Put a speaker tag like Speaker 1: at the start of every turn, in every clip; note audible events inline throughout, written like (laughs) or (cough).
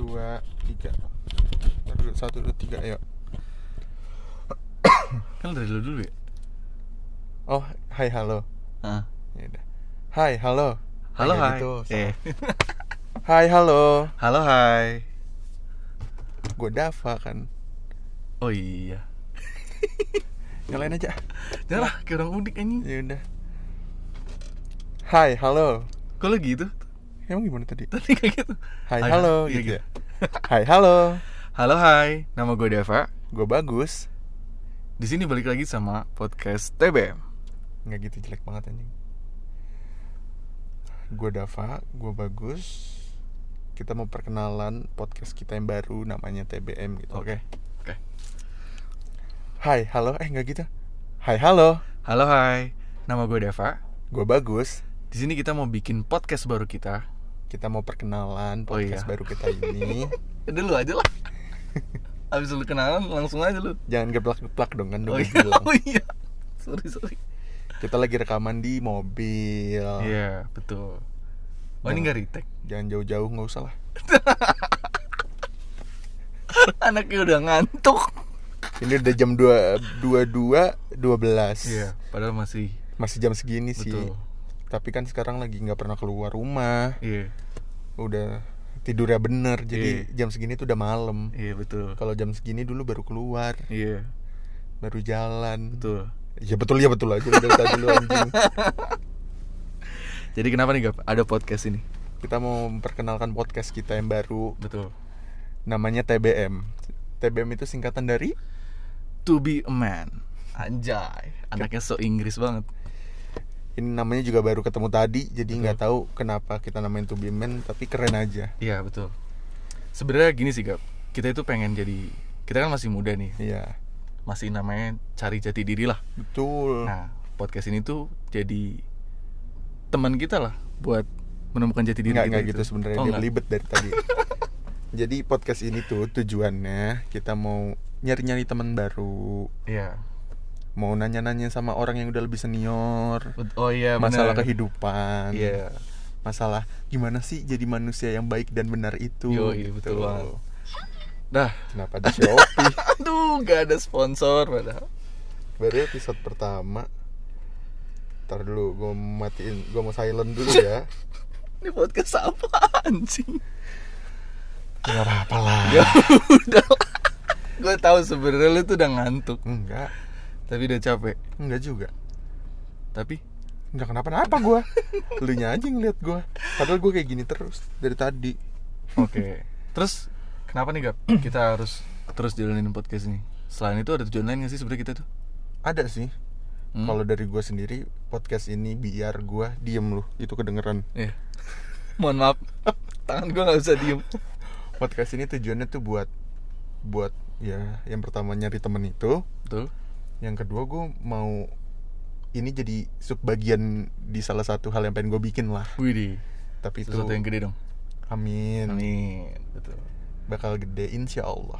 Speaker 1: dua tiga. Dulu, satu dua tiga ayo.
Speaker 2: Kan dari dulu dulu ya?
Speaker 1: oh hai halo.
Speaker 2: Ah.
Speaker 1: ya udah. Hai halo.
Speaker 2: Halo
Speaker 1: Kayak
Speaker 2: hai.
Speaker 1: gitu,
Speaker 2: eh.
Speaker 1: hai halo.
Speaker 2: Halo hai.
Speaker 1: Gue Dava kan?
Speaker 2: Oh iya.
Speaker 1: Nyalain aja.
Speaker 2: Jangan lah, kayak orang udik anjing.
Speaker 1: Ya udah. Hai halo.
Speaker 2: Kok lo gitu?
Speaker 1: Emang gimana tadi? (laughs)
Speaker 2: Tadi kayak gitu.
Speaker 1: Hai halo
Speaker 2: iya,
Speaker 1: gitu
Speaker 2: gitu.
Speaker 1: ya? Hai halo. (laughs)
Speaker 2: Halo hai, nama gue Deva.
Speaker 1: Gue bagus.
Speaker 2: Di sini balik lagi sama podcast TBM
Speaker 1: nggak gitu jelek banget anjing. Gue Dava gue bagus. Kita mau perkenalan podcast kita yang baru namanya TBM gitu.
Speaker 2: Oke Oke.
Speaker 1: Hai halo. Eh nggak gitu. Hai halo.
Speaker 2: Halo hai, nama gue Deva.
Speaker 1: Gue bagus.
Speaker 2: Di sini kita mau bikin podcast baru kita
Speaker 1: kita mau perkenalan
Speaker 2: Oh,
Speaker 1: podcast
Speaker 2: iya.
Speaker 1: baru kita ini. (laughs)
Speaker 2: Udah lu aja lah. (laughs) Abis lu kenalan langsung aja lu.
Speaker 1: Jangan geplak-geplak dong kan
Speaker 2: Oh iya,
Speaker 1: bilang. (laughs)
Speaker 2: oh iya. Sorry sorry.
Speaker 1: Kita lagi rekaman di mobil.
Speaker 2: Iya betul. Oh ini
Speaker 1: Nah.
Speaker 2: gak retake?
Speaker 1: jangan jauh-jauh nggak usah lah.
Speaker 2: Anaknya udah ngantuk.
Speaker 1: Ini udah jam dua dua dua dua belas.
Speaker 2: Iya padahal masih
Speaker 1: masih jam segini sih.
Speaker 2: Betul
Speaker 1: tapi kan sekarang lagi nggak pernah keluar rumah.
Speaker 2: Iya.
Speaker 1: Udah tidurnya bener jadi
Speaker 2: Iya.
Speaker 1: jam segini tuh udah malam.
Speaker 2: Iya betul.
Speaker 1: Kalau jam segini dulu baru keluar.
Speaker 2: Iya.
Speaker 1: Baru jalan.
Speaker 2: Betul.
Speaker 1: Ya betul ya betul aja udah tadi lu anjing. (laughs)
Speaker 2: Jadi kenapa nih Gap? Ada podcast ini?
Speaker 1: Kita mau memperkenalkan podcast kita yang baru.
Speaker 2: Betul.
Speaker 1: Namanya TBM TBM itu singkatan dari?
Speaker 2: To be a man. Anjay. Anaknya so Inggris banget
Speaker 1: ini namanya juga baru ketemu tadi jadi nggak tahu kenapa kita namain To Be Man tapi keren aja.
Speaker 2: Iya betul. Sebenarnya gini sih Gap. Kita itu pengen jadi Kita kan masih muda nih.
Speaker 1: Iya.
Speaker 2: Masih namanya cari jati diri lah.
Speaker 1: Betul.
Speaker 2: Nah podcast ini tuh jadi Teman kita lah Buat menemukan jati diri
Speaker 1: nggak
Speaker 2: kita
Speaker 1: nggak gitu. sebenarnya.
Speaker 2: Oh,
Speaker 1: dia belibet dari tadi. (laughs) Jadi podcast ini tuh tujuannya kita mau nyari-nyari teman baru.
Speaker 2: Iya
Speaker 1: mau nanya-nanya sama orang yang udah lebih senior.
Speaker 2: Oh iya
Speaker 1: masalah
Speaker 2: benar.
Speaker 1: kehidupan.
Speaker 2: Iya.
Speaker 1: Masalah gimana sih jadi manusia yang baik dan benar itu
Speaker 2: Yoi, betul banget. Dah
Speaker 1: kenapa di Shopee? (laughs)
Speaker 2: Aduh gak ada sponsor padahal.
Speaker 1: Baru episode pertama. Ntar dulu gue matiin gue mau silent dulu ya. (laughs)
Speaker 2: Ini podcast apa anjing?
Speaker 1: nggak apa-apa lah?
Speaker 2: Ya (laughs) udah Gue tahu sebenarnya lu tuh udah ngantuk.
Speaker 1: Enggak
Speaker 2: Tapi udah capek.
Speaker 1: Enggak juga.
Speaker 2: Tapi?
Speaker 1: Enggak kenapa-napa gue (laughs) lu nya aja ngeliat gue padahal gue kayak gini terus dari tadi.
Speaker 2: Oke. Terus Kenapa nih Gap? Kita harus terus jalanin podcast ini. Selain itu ada tujuan lain gak sih sebenarnya kita tuh?
Speaker 1: ada sih.
Speaker 2: Hmm?
Speaker 1: kalau dari gue sendiri podcast ini biar gue diem loh itu kedengeran.
Speaker 2: Iya. (laughs) Mohon maaf. Tangan gue gak bisa diem.
Speaker 1: Podcast ini tujuannya tuh buat buat ya yang pertama nyari temen itu.
Speaker 2: Betul
Speaker 1: yang kedua gue mau ini jadi subbagian di salah satu hal yang pengen gue bikin lah.
Speaker 2: Widih.
Speaker 1: Tapi itu
Speaker 2: Sesuatu yang gede dong.
Speaker 1: Amin.
Speaker 2: Amin. Betul.
Speaker 1: Bakal gede insya Allah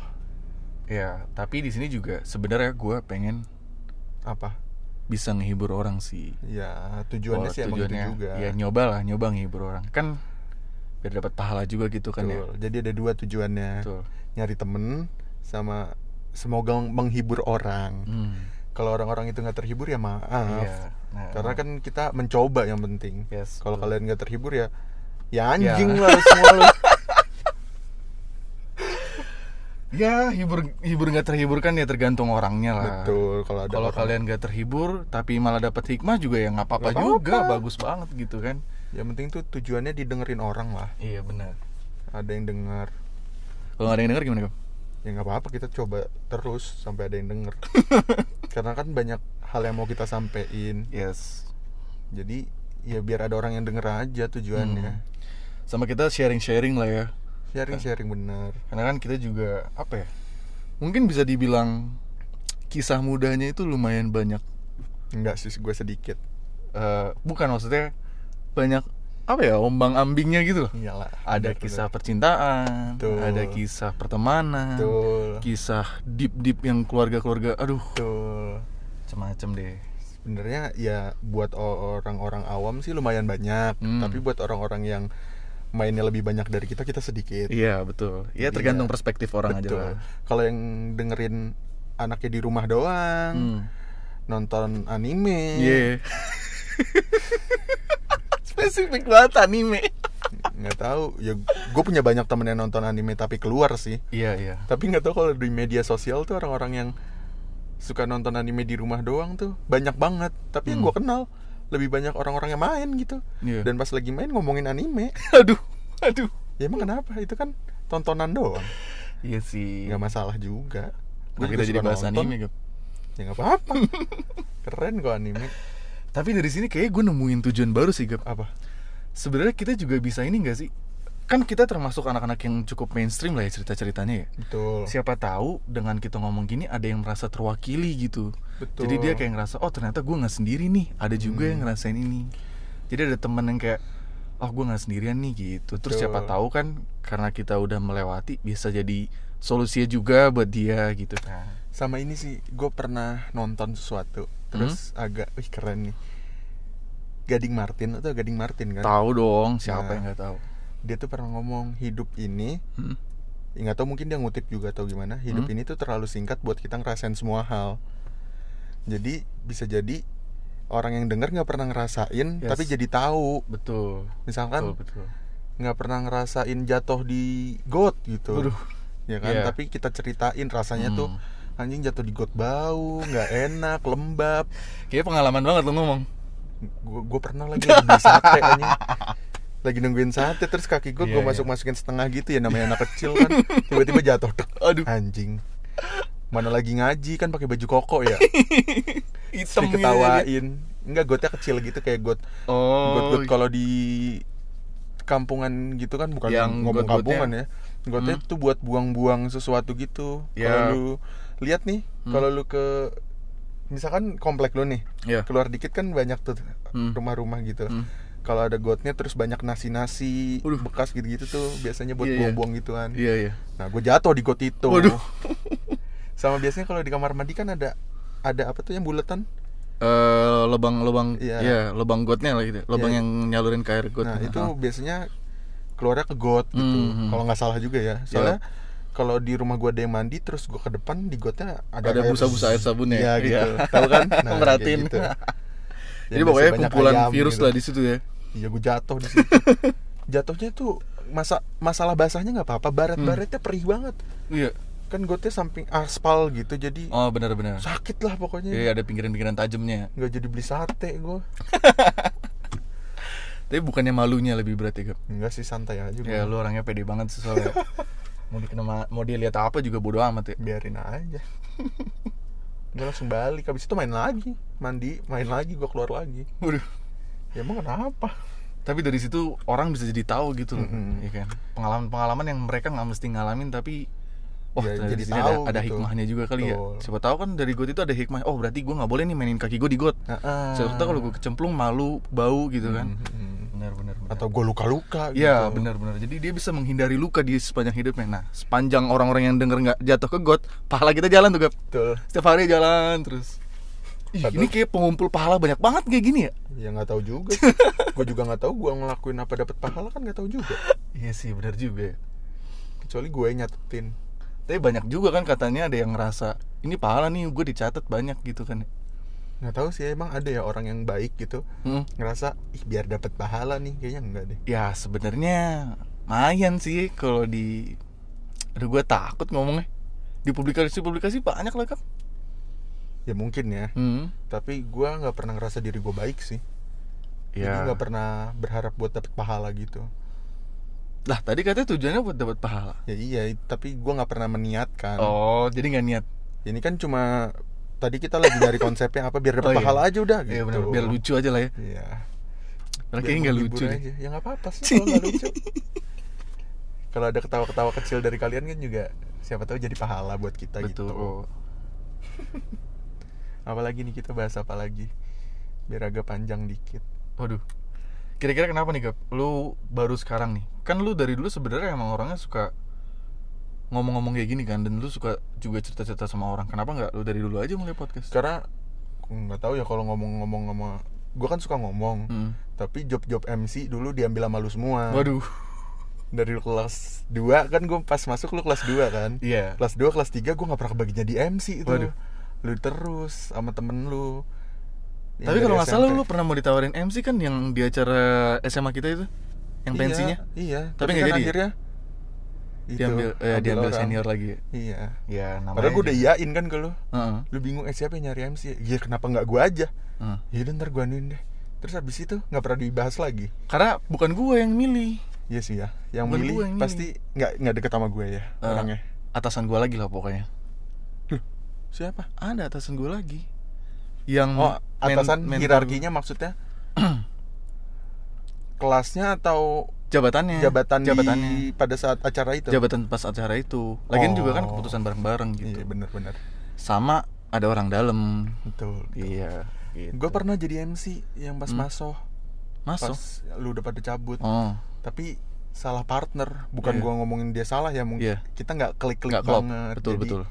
Speaker 2: Ya, tapi di sini juga sebenarnya gue pengen
Speaker 1: apa?
Speaker 2: bisa ngehibur orang sih.
Speaker 1: ya tujuannya
Speaker 2: Oh,
Speaker 1: sih emang itu
Speaker 2: tujuannya,
Speaker 1: juga.
Speaker 2: Ya nyoba lah, nyoba ngehibur orang. Kan biar dapat pahala juga gitu kan ya.
Speaker 1: Betul. jadi ada dua tujuannya.
Speaker 2: Betul.
Speaker 1: nyari temen sama semoga menghibur orang
Speaker 2: Hmm.
Speaker 1: kalau orang-orang itu nggak terhibur ya maaf
Speaker 2: Iya. Nah,
Speaker 1: karena kan kita mencoba yang penting
Speaker 2: Yes,
Speaker 1: kalau kalian nggak terhibur ya ya anjing
Speaker 2: Ya.
Speaker 1: lah semua lu (laughs)
Speaker 2: ya hibur hibur nggak terhibur kan ya tergantung orangnya lah.
Speaker 1: betul kalau ada
Speaker 2: Kalau kalian nggak terhibur tapi malah dapat hikmah juga ya nggak apa-apa juga,
Speaker 1: apa-apa.
Speaker 2: bagus banget gitu kan.
Speaker 1: yang penting tuh tujuannya didengerin orang lah
Speaker 2: Iya benar.
Speaker 1: ada yang denger
Speaker 2: Kalau nggak ada yang denger gimana kamu?
Speaker 1: Ya nggak apa-apa kita coba terus sampai ada yang denger (laughs) karena kan banyak hal yang mau kita sampein
Speaker 2: Yes.
Speaker 1: jadi ya biar ada orang yang denger aja tujuannya
Speaker 2: Hmm. Sama kita sharing-sharing lah ya.
Speaker 1: sharing sharing bener
Speaker 2: Karena kan kita juga apa ya? Mungkin bisa dibilang kisah mudanya itu lumayan banyak.
Speaker 1: enggak sih gue sedikit
Speaker 2: Eh, bukan maksudnya banyak apa ya ombang ambingnya gitu loh.
Speaker 1: iyalah
Speaker 2: Ada
Speaker 1: bener,
Speaker 2: kisah percintaan,
Speaker 1: Betul.
Speaker 2: ada kisah pertemanan,
Speaker 1: betul
Speaker 2: kisah deep deep yang keluarga-keluarga, aduh,
Speaker 1: betul
Speaker 2: macam-macam deh.
Speaker 1: sebenarnya ya buat orang-orang awam sih lumayan banyak
Speaker 2: Hmm.
Speaker 1: tapi buat orang-orang yang mainnya lebih banyak dari kita kita sedikit
Speaker 2: Iya betul. Iya
Speaker 1: Iya.
Speaker 2: tergantung perspektif orang aja
Speaker 1: betul
Speaker 2: lah.
Speaker 1: kalau yang dengerin anaknya di rumah doang
Speaker 2: Hmm.
Speaker 1: nonton anime
Speaker 2: Iya. (laughs) Spesifik banget anime.
Speaker 1: nggak tahu ya gue punya banyak temen yang nonton anime tapi keluar sih
Speaker 2: Iya iya.
Speaker 1: tapi nggak tahu kalau di media sosial tuh orang-orang yang suka nonton anime di rumah doang tuh banyak banget tapi yang
Speaker 2: Hmm.
Speaker 1: gue kenal lebih banyak orang-orang yang main gitu
Speaker 2: Iya.
Speaker 1: dan pas lagi main ngomongin anime (laughs)
Speaker 2: aduh, aduh.
Speaker 1: ya emang kenapa itu kan tontonan doang
Speaker 2: Iya sih.
Speaker 1: nggak masalah juga Gua
Speaker 2: Nah, kita jadi
Speaker 1: suka
Speaker 2: bahas
Speaker 1: nonton.
Speaker 2: anime, Gap.
Speaker 1: ya nggak apa-apa (laughs) keren kok anime
Speaker 2: Tapi dari sini kayak gue nemuin tujuan baru sih, Gap.
Speaker 1: apa
Speaker 2: Sebenarnya kita juga bisa ini gak sih? Kan kita termasuk anak-anak yang cukup mainstream lah ya cerita-ceritanya ya.
Speaker 1: betul
Speaker 2: Siapa tahu dengan kita ngomong gini ada yang merasa terwakili gitu.
Speaker 1: Betul.
Speaker 2: Jadi dia kayak ngerasa, oh ternyata gue nggak sendiri nih. Ada juga
Speaker 1: Hmm.
Speaker 2: yang ngerasain ini. Jadi ada temen yang kayak, oh gue nggak sendirian nih gitu. Terus
Speaker 1: Betul.
Speaker 2: siapa tahu kan karena kita udah melewati bisa jadi solusinya juga buat dia gitu kan.
Speaker 1: sama ini sih gue pernah nonton sesuatu terus
Speaker 2: Hmm?
Speaker 1: agak wih keren nih Gading Martin atau Gading Martin kan
Speaker 2: Tahu dong, siapa
Speaker 1: Nah.
Speaker 2: yang nggak tahu?
Speaker 1: dia tuh pernah ngomong hidup ini
Speaker 2: Hmm?
Speaker 1: ya nggak tahu mungkin dia ngutip juga atau gimana hidup
Speaker 2: Hmm?
Speaker 1: ini tuh terlalu singkat buat kita ngerasain semua hal jadi bisa jadi orang yang denger nggak pernah ngerasain
Speaker 2: Yes.
Speaker 1: tapi jadi tahu
Speaker 2: Betul.
Speaker 1: misalkan
Speaker 2: betul, betul.
Speaker 1: nggak pernah ngerasain jatuh di got gitu
Speaker 2: Waduh.
Speaker 1: ya kan
Speaker 2: Iya.
Speaker 1: tapi kita ceritain rasanya tuh
Speaker 2: Hmm.
Speaker 1: Anjing jatuh di got bau nggak enak lembab
Speaker 2: Kayaknya pengalaman banget lo ngomong.
Speaker 1: gue pernah lagi sate anjing lagi nungguin sate terus kaki gue
Speaker 2: Iya,
Speaker 1: gue
Speaker 2: iya.
Speaker 1: masuk masukin setengah gitu ya namanya anak kecil kan tiba-tiba jatuh Dek.
Speaker 2: Aduh.
Speaker 1: anjing mana lagi ngaji kan pakai baju koko ya (laughs)
Speaker 2: Hitam gitu
Speaker 1: diketawain enggak gotnya kecil gitu kayak got
Speaker 2: Oh.
Speaker 1: got-got kalau di kampungan gitu kan bukan
Speaker 2: Yang
Speaker 1: ngomong kampungan ya gotnya
Speaker 2: Hmm.
Speaker 1: tuh buat buang-buang sesuatu gitu
Speaker 2: Ya.
Speaker 1: kalau lu lihat nih
Speaker 2: Hmm.
Speaker 1: kalau lu ke misalkan komplek lu nih
Speaker 2: Iya.
Speaker 1: keluar dikit kan banyak tuh
Speaker 2: Hmm.
Speaker 1: rumah-rumah gitu
Speaker 2: Hmm.
Speaker 1: kalau ada gotnya terus banyak nasi-nasi bekas gitu-gitu tuh biasanya buat
Speaker 2: Iya, iya.
Speaker 1: buang-buang gitu kan
Speaker 2: Iya iya.
Speaker 1: nah gue jatuh di got itu
Speaker 2: Waduh. (laughs)
Speaker 1: sama biasanya kalau di kamar mandi kan ada ada apa tuh yang buletan
Speaker 2: Eh lubang lubang
Speaker 1: Iya.
Speaker 2: iya lubang gotnya lah gitu. Lubang
Speaker 1: Iya.
Speaker 2: yang nyalurin ke air got.
Speaker 1: nah itu
Speaker 2: Ah.
Speaker 1: biasanya keluarnya ke got gitu
Speaker 2: Hmm, hmm.
Speaker 1: kalau nggak salah juga ya soalnya kalau di rumah gue ada yang mandi terus gue ke depan di gotnya ada
Speaker 2: Ada busa-busa air sabunnya.
Speaker 1: Iya gitu
Speaker 2: Iya.
Speaker 1: tahu kan nah,
Speaker 2: Merhatiin.
Speaker 1: gitu. (laughs)
Speaker 2: Jadi pokoknya kumpulan
Speaker 1: ayam
Speaker 2: virus
Speaker 1: gitu.
Speaker 2: lah di situ ya.
Speaker 1: iya gue jatuh di situ (laughs) jatuhnya tuh masa masalah basahnya nggak apa-apa baret-baretnya perih banget
Speaker 2: Iya.
Speaker 1: kan gotnya samping aspal gitu jadi
Speaker 2: Oh benar-benar.
Speaker 1: sakit lah pokoknya
Speaker 2: Iya ada pinggiran-pinggiran tajamnya.
Speaker 1: nggak jadi beli sate gue (laughs)
Speaker 2: Tapi bukannya malunya lebih berat ya, Gap?
Speaker 1: enggak sih santai aja gue
Speaker 2: Ya lu orangnya pede banget sih soalnya. Mau dikena ma- mau dia lihat apa juga bodo amat ya.
Speaker 1: biarin aja (laughs) gue langsung balik habis itu main lagi mandi main lagi gue keluar lagi
Speaker 2: Waduh.
Speaker 1: ya emang kenapa
Speaker 2: Tapi dari situ orang bisa jadi tahu gitu loh,
Speaker 1: Mm-mm.
Speaker 2: ya kan? Pengalaman-pengalaman yang mereka nggak mesti ngalamin tapi Oh,
Speaker 1: Ya, jadi
Speaker 2: sini ada,
Speaker 1: tahu
Speaker 2: ada
Speaker 1: gitu.
Speaker 2: hikmahnya juga kali
Speaker 1: Betul.
Speaker 2: ya. Siapa tahu kan dari got itu ada hikmah. Oh, berarti gue nggak boleh nih mainin kaki gue di got.
Speaker 1: Heeh.
Speaker 2: Siapa tahu kalau gue kecemplung malu, bau gitu kan.
Speaker 1: Mhm.
Speaker 2: Benar benar benar.
Speaker 1: atau gue luka-luka
Speaker 2: Iya
Speaker 1: gitu.
Speaker 2: benar benar. Jadi dia bisa menghindari luka di sepanjang hidupnya. Nah, sepanjang orang-orang yang denger nggak jatuh ke got, pahala kita jalan tuh gap.
Speaker 1: betul
Speaker 2: Setiap hari jalan terus. Ih, ini kayak pengumpul pahala banyak banget kayak gini ya.
Speaker 1: ya nggak tahu juga (laughs) gue juga nggak tahu gue ngelakuin apa dapat pahala kan nggak tahu juga
Speaker 2: Iya sih benar juga. ya.
Speaker 1: kecuali gue nyatetin
Speaker 2: Tapi banyak juga kan katanya ada yang ngerasa ini pahala nih gue dicatat banyak gitu kan.
Speaker 1: Nggak tahu sih emang ada ya orang yang baik gitu
Speaker 2: Hmm.
Speaker 1: ngerasa ih biar dapat pahala nih kayaknya enggak deh.
Speaker 2: Ya sebenarnya lumayan sih kalau di Aduh gue takut ngomongnya. Di publikasi-publikasi banyak lah kan
Speaker 1: ya mungkin ya.
Speaker 2: Hmm.
Speaker 1: tapi gue nggak pernah ngerasa diri gue baik sih. Jadi
Speaker 2: Ya.
Speaker 1: nggak pernah berharap buat dapat pahala gitu.
Speaker 2: Lah tadi katanya tujuannya buat dapat pahala.
Speaker 1: Ya iya tapi gue nggak pernah meniatkan.
Speaker 2: Oh jadi nggak niat?
Speaker 1: Ini kan cuma tadi kita lagi nyari konsepnya apa biar dapat
Speaker 2: Oh, iya.
Speaker 1: pahala aja udah gitu
Speaker 2: Iya benar biar lucu aja lah ya.
Speaker 1: Iya. Biar
Speaker 2: kayaknya nggak lucu deh.
Speaker 1: aja. ya nggak apa-apa sih (laughs) kalau nggak lucu. Kalau ada ketawa-ketawa kecil dari kalian kan juga siapa tahu jadi pahala buat kita
Speaker 2: Betul.
Speaker 1: Gitu (laughs) apalagi nih kita bahas apa lagi? Biar agak panjang dikit.
Speaker 2: Waduh. Kira-kira kenapa nih Gap? Lu baru sekarang nih. Kan lu dari dulu sebenarnya emang orangnya suka Ngomong-ngomong kayak gini kan Dan lu suka juga cerita-cerita sama orang Kenapa nggak lu dari dulu aja mulai podcast?
Speaker 1: karena nggak tahu ya kalau ngomong-ngomong sama gue kan suka ngomong
Speaker 2: Hmm.
Speaker 1: tapi job-job MC dulu diambil sama lu semua
Speaker 2: Waduh
Speaker 1: dari lu kelas 2 kan gue pas masuk lu kelas 2 kan
Speaker 2: Iya.
Speaker 1: kelas 2 kelas 3 gue gak pernah kebagi jadi MC itu
Speaker 2: Waduh.
Speaker 1: lu terus sama temen lu Yang
Speaker 2: Tapi kalau nggak salah lu pernah mau ditawarin MC kan yang di acara SMA kita itu, yang
Speaker 1: Iya,
Speaker 2: pensinya,
Speaker 1: iya
Speaker 2: Tapi
Speaker 1: tapi,
Speaker 2: nggak
Speaker 1: kan
Speaker 2: jadi ya?
Speaker 1: Itu,
Speaker 2: diambil, eh,
Speaker 1: ambil
Speaker 2: diambil
Speaker 1: orang.
Speaker 2: senior lagi.
Speaker 1: iya
Speaker 2: Ya namanya.
Speaker 1: padahal gue udah iyain kan ke lu
Speaker 2: Heeh.
Speaker 1: lu bingung eh siapa yang nyari MC ya kenapa nggak gue aja
Speaker 2: Heeh.
Speaker 1: ya udah ntar gue anuin deh terus habis itu nggak pernah dibahas lagi
Speaker 2: Karena bukan gue yang milih,
Speaker 1: Iya sih ya yang
Speaker 2: Bukan
Speaker 1: milih
Speaker 2: yang
Speaker 1: pasti nggak nggak deket sama gue ya
Speaker 2: Eh,
Speaker 1: orangnya
Speaker 2: atasan gue lagi lah pokoknya.
Speaker 1: siapa
Speaker 2: Ada atasan gue lagi. Yang
Speaker 1: oh atasan hierarkinya maksudnya (clears throat) kelasnya atau
Speaker 2: jabatannya,
Speaker 1: jabatan
Speaker 2: jabatannya,
Speaker 1: di pada saat acara itu
Speaker 2: jabatan pas acara itu. Lagian juga kan
Speaker 1: Oh.
Speaker 2: keputusan bareng-bareng gitu.
Speaker 1: iya bener-bener
Speaker 2: Sama ada orang dalam.
Speaker 1: betul,
Speaker 2: Iya. Gitu.
Speaker 1: gue pernah jadi MC yang pas
Speaker 2: Hmm.
Speaker 1: masuk
Speaker 2: masuk.
Speaker 1: pas lu udah pada cabut
Speaker 2: Oh,
Speaker 1: tapi salah partner bukan
Speaker 2: Iya.
Speaker 1: gua ngomongin dia salah ya mungkin
Speaker 2: Iya.
Speaker 1: kita nggak klik-klik
Speaker 2: nggak klop.
Speaker 1: banget
Speaker 2: Betul
Speaker 1: Jadi
Speaker 2: betul.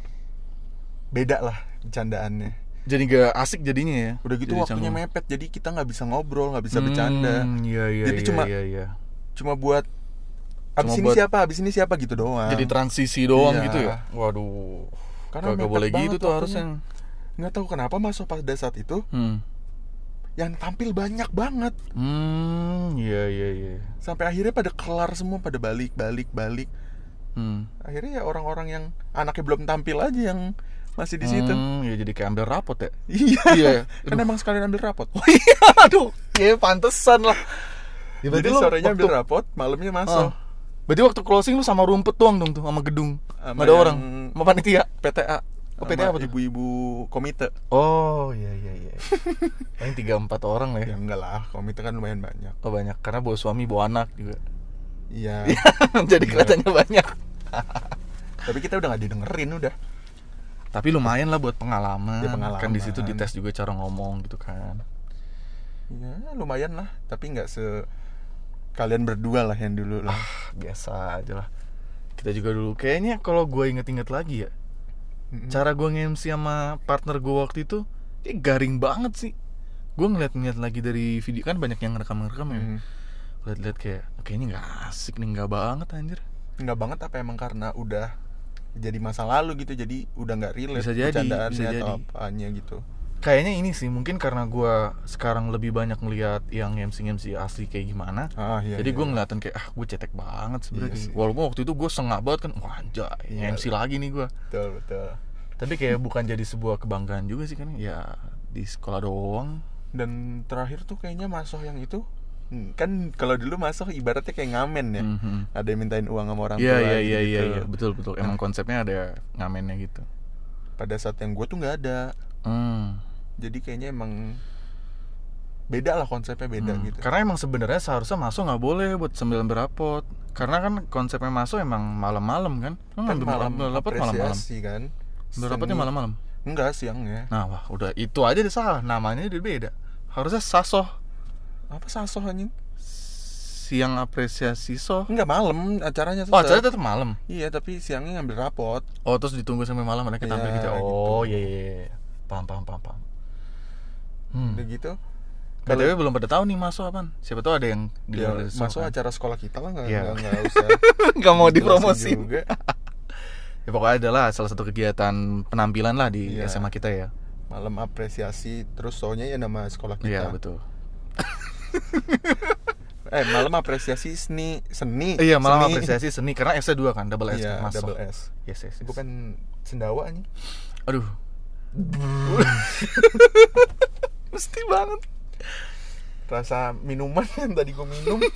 Speaker 1: beda lah bercandaannya
Speaker 2: Jadi gak asik jadinya ya.
Speaker 1: udah gitu
Speaker 2: Jadi
Speaker 1: waktunya
Speaker 2: canggung.
Speaker 1: mepet jadi kita nggak bisa ngobrol nggak bisa
Speaker 2: Hmm,
Speaker 1: bercanda
Speaker 2: Iya iya
Speaker 1: Jadi
Speaker 2: iya,
Speaker 1: cuma-
Speaker 2: iya, iya.
Speaker 1: Cuma buat abis
Speaker 2: Cuma
Speaker 1: ini
Speaker 2: buat-
Speaker 1: siapa abis ini siapa gitu doang
Speaker 2: Jadi transisi doang
Speaker 1: Iya.
Speaker 2: gitu ya. Waduh.
Speaker 1: Karena mepet
Speaker 2: boleh gitu tuh
Speaker 1: waktunya.
Speaker 2: harusnya.
Speaker 1: nggak tahu kenapa masuk pada saat itu
Speaker 2: Hmm.
Speaker 1: yang tampil banyak banget
Speaker 2: Hmm, iya iya iya.
Speaker 1: sampai akhirnya pada kelar semua pada balik balik balik
Speaker 2: Hmm.
Speaker 1: akhirnya ya orang-orang yang anaknya belum tampil aja yang masih di situ
Speaker 2: Hmm, ya jadi kayak ambil rapot ya.
Speaker 1: iya
Speaker 2: Iya.
Speaker 1: kan emang sekalian ambil rapot
Speaker 2: Oh (laughs) iya, aduh. Ya pantesan lah. Ya,
Speaker 1: jadi sorenya
Speaker 2: waktu-
Speaker 1: ambil rapot malamnya masuk
Speaker 2: Oh. Berarti waktu closing lu sama rumput doang dong tuh sama gedung.
Speaker 1: Sama
Speaker 2: ada orang. Sama panitia.
Speaker 1: PTA
Speaker 2: Oh, PTA apa tuh?
Speaker 1: ibu-ibu komite
Speaker 2: Oh iya iya iya. (laughs) Paling tiga empat orang lah
Speaker 1: ya
Speaker 2: ya.
Speaker 1: enggak lah komite kan lumayan banyak
Speaker 2: Oh banyak karena bawa suami bawa anak juga.
Speaker 1: iya (laughs)
Speaker 2: Jadi kelihatannya banyak. (laughs)
Speaker 1: tapi kita udah nggak didengerin udah
Speaker 2: Tapi lumayan lah buat pengalaman.
Speaker 1: Ya, pengalaman.
Speaker 2: Kan di situ dites juga cara ngomong gitu kan.
Speaker 1: ya lumayan lah tapi nggak se kalian berdua lah yang dulu lah
Speaker 2: Ah, biasa aja lah. Kita juga dulu kayaknya kalau gue inget-inget lagi ya,
Speaker 1: Mm-mm.
Speaker 2: cara gue nge-MC sama partner gue waktu itu kayak garing banget sih. Gue ngeliat-ngeliat lagi dari video kan banyak yang ngerekam-ngerekam ya.
Speaker 1: Mhm.
Speaker 2: Lihat-lihat kayak kayaknya nggak asik nih nggak banget anjir.
Speaker 1: nggak banget apa emang karena udah jadi masa lalu gitu jadi udah nggak relate
Speaker 2: Bisa jadi,
Speaker 1: bercandaannya
Speaker 2: bisa
Speaker 1: atau
Speaker 2: jadi.
Speaker 1: apanya gitu
Speaker 2: Kayaknya ini sih mungkin karena gue sekarang lebih banyak ngeliat yang MC MC asli kayak gimana.
Speaker 1: ah iya
Speaker 2: Jadi
Speaker 1: iya,
Speaker 2: gue
Speaker 1: iya.
Speaker 2: ngeliatin kayak ah gue cetek banget sebenarnya.
Speaker 1: Iya.
Speaker 2: Walaupun waktu itu gue sengak banget kan, wah anjay,
Speaker 1: Iya.
Speaker 2: MC lagi nih gue.
Speaker 1: betul betul
Speaker 2: Tapi kayak bukan jadi sebuah kebanggaan juga sih kan, ya di sekolah doang.
Speaker 1: dan terakhir tuh kayaknya masuk yang itu hmm, kan kalau dulu masuk ibaratnya kayak ngamen ya
Speaker 2: Mhm.
Speaker 1: ada yang mintain uang sama orang
Speaker 2: Iya
Speaker 1: tua
Speaker 2: iya
Speaker 1: gitu.
Speaker 2: iya iya iya betul betul. Emang konsepnya ada ngamennya gitu.
Speaker 1: pada saat yang gue tuh nggak ada
Speaker 2: Hmm.
Speaker 1: Jadi kayaknya emang beda lah konsepnya beda
Speaker 2: Hmm.
Speaker 1: gitu
Speaker 2: Karena emang sebenarnya seharusnya masuk nggak boleh buat sambil berapot. Karena kan konsepnya masuk emang malam-malam kan.
Speaker 1: Kan malam
Speaker 2: ambil rapot malam-malam.
Speaker 1: kan
Speaker 2: Ambil rapotnya
Speaker 1: Seni-
Speaker 2: malam-malam.
Speaker 1: enggak siangnya
Speaker 2: Nah, wah, udah itu aja deh salah. Namanya udah beda. Harusnya sasoh.
Speaker 1: apa sasoh anjing
Speaker 2: Siang apresiasi soh.
Speaker 1: enggak malam acaranya
Speaker 2: Oh,
Speaker 1: tetep.
Speaker 2: acaranya tetap malam.
Speaker 1: iya tapi siangnya ngambil rapot
Speaker 2: Oh, terus ditunggu sampai malam mereka tampil gitu.
Speaker 1: gitu.
Speaker 2: Oh, iya iya iya. Paham paham paham paham. Hmm.
Speaker 1: udah gitu
Speaker 2: BTW belum pada tahu nih masuk apaan. Siapa tahu ada yang di
Speaker 1: ya, masuk
Speaker 2: kan.
Speaker 1: acara sekolah kita lah nggak
Speaker 2: Iya.
Speaker 1: nggak- usah (laughs)
Speaker 2: Nggak mau dipromosin.
Speaker 1: juga. (laughs)
Speaker 2: Ya pokoknya adalah salah satu kegiatan penampilan lah di
Speaker 1: Iya.
Speaker 2: SMA kita ya.
Speaker 1: malam apresiasi terus soalnya ya nama sekolah kita
Speaker 2: Iya betul. (laughs)
Speaker 1: eh malam apresiasi seni seni
Speaker 2: Iya malam
Speaker 1: seni.
Speaker 2: apresiasi seni karena S 2 kan double S
Speaker 1: iya
Speaker 2: kan, masuk.
Speaker 1: double S
Speaker 2: Yes, yes, yes.
Speaker 1: bukan sendawa nih
Speaker 2: Aduh. Mesti banget.
Speaker 1: rasa minuman (laughs) yang tadi gue minum (laughs)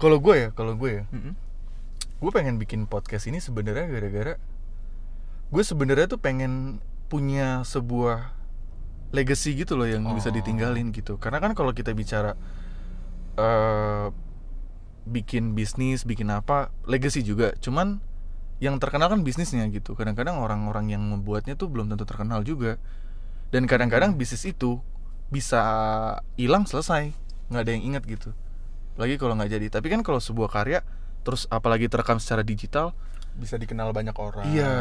Speaker 2: Kalau gue ya, kalau gue ya,
Speaker 1: Mm-mm.
Speaker 2: gue pengen bikin podcast ini sebenarnya gara-gara gue sebenarnya tuh pengen punya sebuah legacy gitu loh yang bisa
Speaker 1: Oh.
Speaker 2: ditinggalin gitu. Karena kan kalau kita bicara eh bikin bisnis, bikin apa, legacy juga. Cuman yang terkenal kan bisnisnya gitu. Kadang-kadang orang-orang yang membuatnya tuh belum tentu terkenal juga. Dan kadang-kadang bisnis itu bisa hilang selesai, nggak ada yang ingat gitu. Lagi kalau nggak jadi. Tapi kan kalau sebuah karya terus apalagi terekam secara digital,
Speaker 1: bisa dikenal banyak orang
Speaker 2: Iya,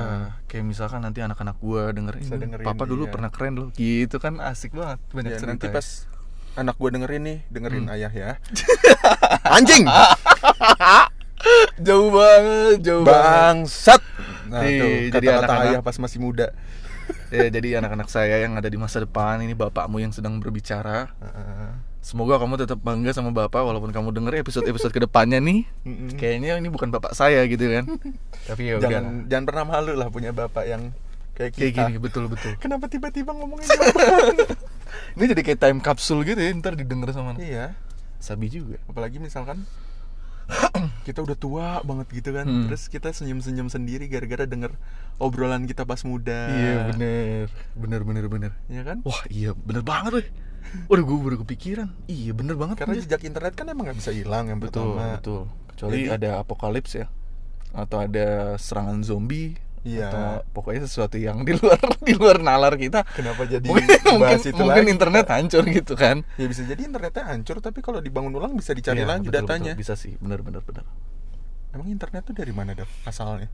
Speaker 2: kayak misalkan nanti anak-anak gua denger
Speaker 1: Bisa
Speaker 2: ini,
Speaker 1: dengerin,
Speaker 2: papa dulu
Speaker 1: iya.
Speaker 2: pernah keren loh, gitu kan asik banget banyak
Speaker 1: ya,
Speaker 2: cerita.
Speaker 1: nanti
Speaker 2: ya.
Speaker 1: pas anak gue dengerin nih dengerin
Speaker 2: Hmm.
Speaker 1: ayah ya (laughs) anjing (laughs)
Speaker 2: jauh banget jauh banget
Speaker 1: bangsat nah
Speaker 2: Nih,
Speaker 1: tuh
Speaker 2: jadi
Speaker 1: kata-kata ayah pas masih muda (laughs)
Speaker 2: ya jadi anak-anak saya yang ada di masa depan ini bapakmu yang sedang berbicara.
Speaker 1: Heeh.
Speaker 2: semoga kamu tetap bangga sama bapak walaupun kamu denger episode-episode ke depannya
Speaker 1: nih.
Speaker 2: Kayaknya ini bukan bapak saya gitu kan. (laughs) Tapi ya udah.
Speaker 1: Jangan jangan pernah malu lah punya bapak yang kayak kita.
Speaker 2: kayak gini betul betul.
Speaker 1: Kenapa tiba-tiba ngomongin jawaban (laughs)
Speaker 2: ini jadi kayak time capsule gitu ya ntar didengar sama anak.
Speaker 1: iya.
Speaker 2: Sabi juga.
Speaker 1: Apalagi misalkan (clears throat) kita udah tua banget gitu kan.
Speaker 2: Hmm.
Speaker 1: terus kita senyum-senyum sendiri gara-gara denger obrolan kita pas muda.
Speaker 2: Iya bener. Bener bener bener.
Speaker 1: Iya kan?
Speaker 2: Wah iya bener banget deh Waduh gue baru kepikiran. Iya bener banget
Speaker 1: karena
Speaker 2: anjir.
Speaker 1: jejak internet kan emang nggak bisa hilang yang
Speaker 2: Betul
Speaker 1: pertama.
Speaker 2: betul. Kecuali
Speaker 1: Jadi-
Speaker 2: ada apokalips ya. Atau ada serangan zombie
Speaker 1: Iya.
Speaker 2: Atau pokoknya sesuatu yang di luar (laughs) di luar nalar kita
Speaker 1: kenapa jadi
Speaker 2: mungkin mungkin,
Speaker 1: bahas itu
Speaker 2: mungkin
Speaker 1: lagi?
Speaker 2: internet hancur gitu kan
Speaker 1: ya bisa jadi internetnya hancur tapi kalau dibangun ulang bisa dicari
Speaker 2: Iya,
Speaker 1: lagi
Speaker 2: betul,
Speaker 1: datanya
Speaker 2: betul. Bisa sih bener bener bener
Speaker 1: emang internet tuh dari mana dok asalnya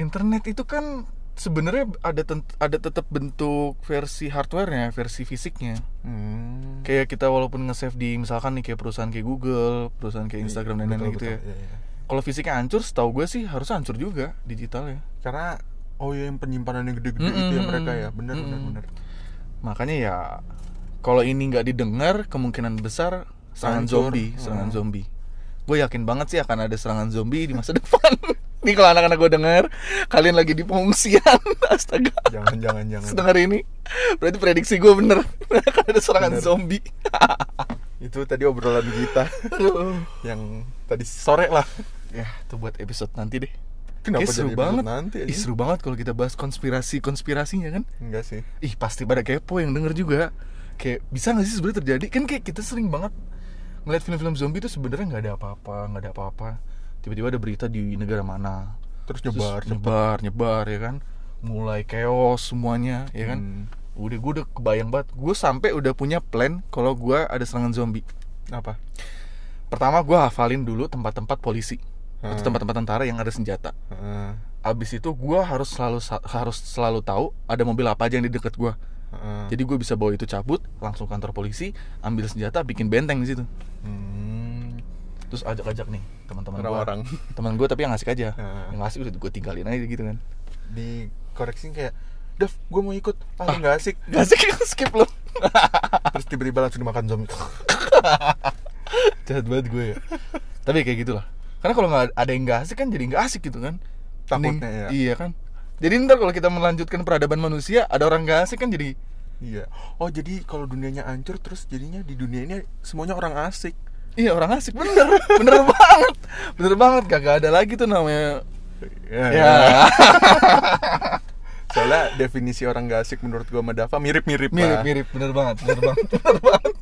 Speaker 2: Internet itu kan sebenarnya ada ada tetap bentuk versi hardwarenya, versi fisiknya.
Speaker 1: hmm.
Speaker 2: Kayak kita walaupun nge-save di misalkan nih kayak perusahaan kayak Google, perusahaan kayak Instagram dan lain-lain gitu
Speaker 1: betul.
Speaker 2: ya.
Speaker 1: Iya, iya.
Speaker 2: Kalau fisiknya hancur, setahu gue sih harus hancur juga digitalnya.
Speaker 1: karena oh ya yang penyimpanan yang gede-gede
Speaker 2: Mm-mm,
Speaker 1: itu ya mereka ya benar benar
Speaker 2: mm-mm.
Speaker 1: benar
Speaker 2: Makanya ya kalau ini nggak didengar, kemungkinan besar serangan
Speaker 1: Hancur.
Speaker 2: zombie, serangan
Speaker 1: Hmm.
Speaker 2: zombie. Gue yakin banget sih akan ada serangan zombie di masa (laughs) depan. Nih kalau anak-anak gue dengar, kalian lagi di pengungsian, (laughs) astaga.
Speaker 1: jangan jangan jangan
Speaker 2: Sedengar ini, berarti prediksi gue bener (laughs) akan ada serangan
Speaker 1: Bener.
Speaker 2: zombie.
Speaker 1: itu tadi obrolan kita yang tadi sore lah
Speaker 2: ya, itu buat episode nanti deh.
Speaker 1: kenapa
Speaker 2: Kayak seru banget.
Speaker 1: nanti
Speaker 2: Ih, seru banget kalau kita bahas konspirasi konspirasinya kan.
Speaker 1: enggak sih.
Speaker 2: Ih pasti pada kepo yang denger juga. Kayak bisa gak sih sebenarnya terjadi? Kan kayak kita sering banget Ngeliat film-film zombie itu sebenarnya nggak ada apa-apa nggak ada apa-apa. Tiba-tiba ada berita di negara mana.
Speaker 1: Terus
Speaker 2: Terus
Speaker 1: nyebar cepet.
Speaker 2: nyebar, nyebar ya kan? Mulai chaos semuanya ya kan?
Speaker 1: Hmm.
Speaker 2: Udah gue udah kebayang banget. Gue sampai udah punya plan Kalau gue ada serangan zombie.
Speaker 1: Apa?
Speaker 2: Pertama gue hafalin dulu tempat-tempat polisi Atau
Speaker 1: Hmm.
Speaker 2: tempat-tempat tentara yang ada senjata
Speaker 1: Heeh.
Speaker 2: Abis itu gue harus selalu harus selalu tahu Ada mobil apa aja yang di deket gue
Speaker 1: Heeh.
Speaker 2: Jadi gue bisa bawa itu cabut, langsung kantor polisi, ambil senjata, bikin benteng di situ.
Speaker 1: Hmm.
Speaker 2: Terus ajak-ajak nih teman-teman gue.
Speaker 1: orang-orang (laughs)
Speaker 2: Teman gue tapi yang asik aja.
Speaker 1: Heeh.
Speaker 2: Yang asik udah gue tinggalin aja gitu kan.
Speaker 1: dikoreksi kayak Dev, gue mau ikut ah, nggak asik
Speaker 2: Gak asik (laughs) skip lo.
Speaker 1: terus tiba-tiba langsung dimakan zombie (laughs)
Speaker 2: Jahat banget gue ya. tapi kayak gitulah. Karena kalau nggak ada yang gak asik kan jadi nggak asik gitu kan.
Speaker 1: Takutnya
Speaker 2: Mending-
Speaker 1: ya.
Speaker 2: Iya kan. Jadi ntar kalau kita melanjutkan peradaban manusia, ada orang gak asik kan jadi
Speaker 1: iya. Oh jadi kalau dunianya hancur terus jadinya di dunia ini semuanya orang asik.
Speaker 2: Iya orang asik. Bener, bener (laughs) banget, bener banget. Gak ada lagi tuh namanya.
Speaker 1: ya,
Speaker 2: Ya, (laughs)
Speaker 1: soalnya definisi orang gak asik menurut gue sama Dava mirip-mirip
Speaker 2: mirip
Speaker 1: lah.
Speaker 2: mirip. Bener banget. Bener banget. Bener banget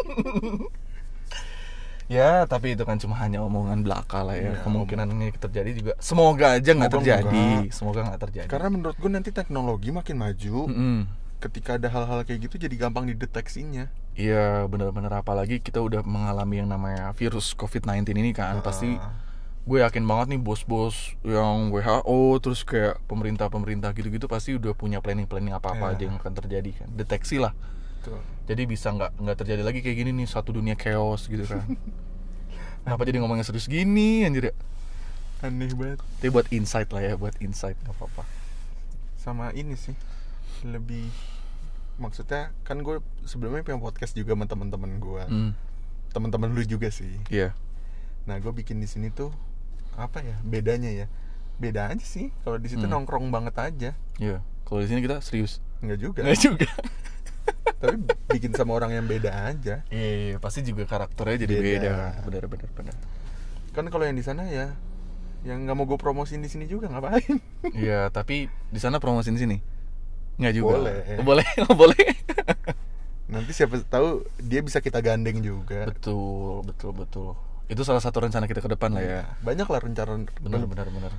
Speaker 2: ya tapi itu kan cuma hanya omongan belaka lah ya
Speaker 1: Iya,
Speaker 2: kemungkinan ini terjadi juga semoga aja nggak terjadi
Speaker 1: enggak.
Speaker 2: semoga nggak terjadi
Speaker 1: karena menurut gue nanti teknologi makin maju
Speaker 2: Mm-mm.
Speaker 1: ketika ada hal-hal kayak gitu jadi gampang dideteksinya
Speaker 2: iya bener-bener apalagi kita udah mengalami yang namanya virus covid-19 ini kan pasti
Speaker 1: Ah.
Speaker 2: gue yakin banget nih bos-bos yang WHO terus kayak pemerintah-pemerintah gitu-gitu pasti udah punya planning-planning apa-apa
Speaker 1: Iya.
Speaker 2: aja yang akan terjadi kan deteksi lah
Speaker 1: Tuh.
Speaker 2: jadi bisa nggak nggak terjadi lagi kayak gini nih satu dunia chaos gitu kan (laughs) kenapa jadi ngomongnya serius gini anjir ya?
Speaker 1: Aneh banget.
Speaker 2: Tapi buat insight lah ya buat insight nggak apa-apa.
Speaker 1: Sama ini sih lebih maksudnya kan gue sebelumnya punya podcast juga sama teman-teman gue
Speaker 2: hmm.
Speaker 1: teman-teman lu juga sih.
Speaker 2: Iya.
Speaker 1: Nah gue bikin di sini tuh apa ya bedanya ya? Beda aja sih kalau di situ
Speaker 2: Hmm.
Speaker 1: nongkrong banget aja.
Speaker 2: Iya kalau di sini kita serius.
Speaker 1: Nggak juga.
Speaker 2: Nggak juga (laughs)
Speaker 1: tapi bikin sama orang yang beda aja.
Speaker 2: Iya pasti juga karakternya jadi beda,
Speaker 1: Beda.
Speaker 2: benar benar benar.
Speaker 1: Kan kalau yang di sana ya yang nggak mau gue promosiin di sini juga ngapain?
Speaker 2: Iya tapi di sana promosiin sini? Nggak juga.
Speaker 1: Boleh.
Speaker 2: Oh, boleh (laughs) oh, boleh.
Speaker 1: Nanti siapa tahu dia bisa kita gandeng juga.
Speaker 2: Betul betul betul. Itu salah satu rencana kita ke depan lah ya.
Speaker 1: Banyak lah rencana
Speaker 2: benar benar benar.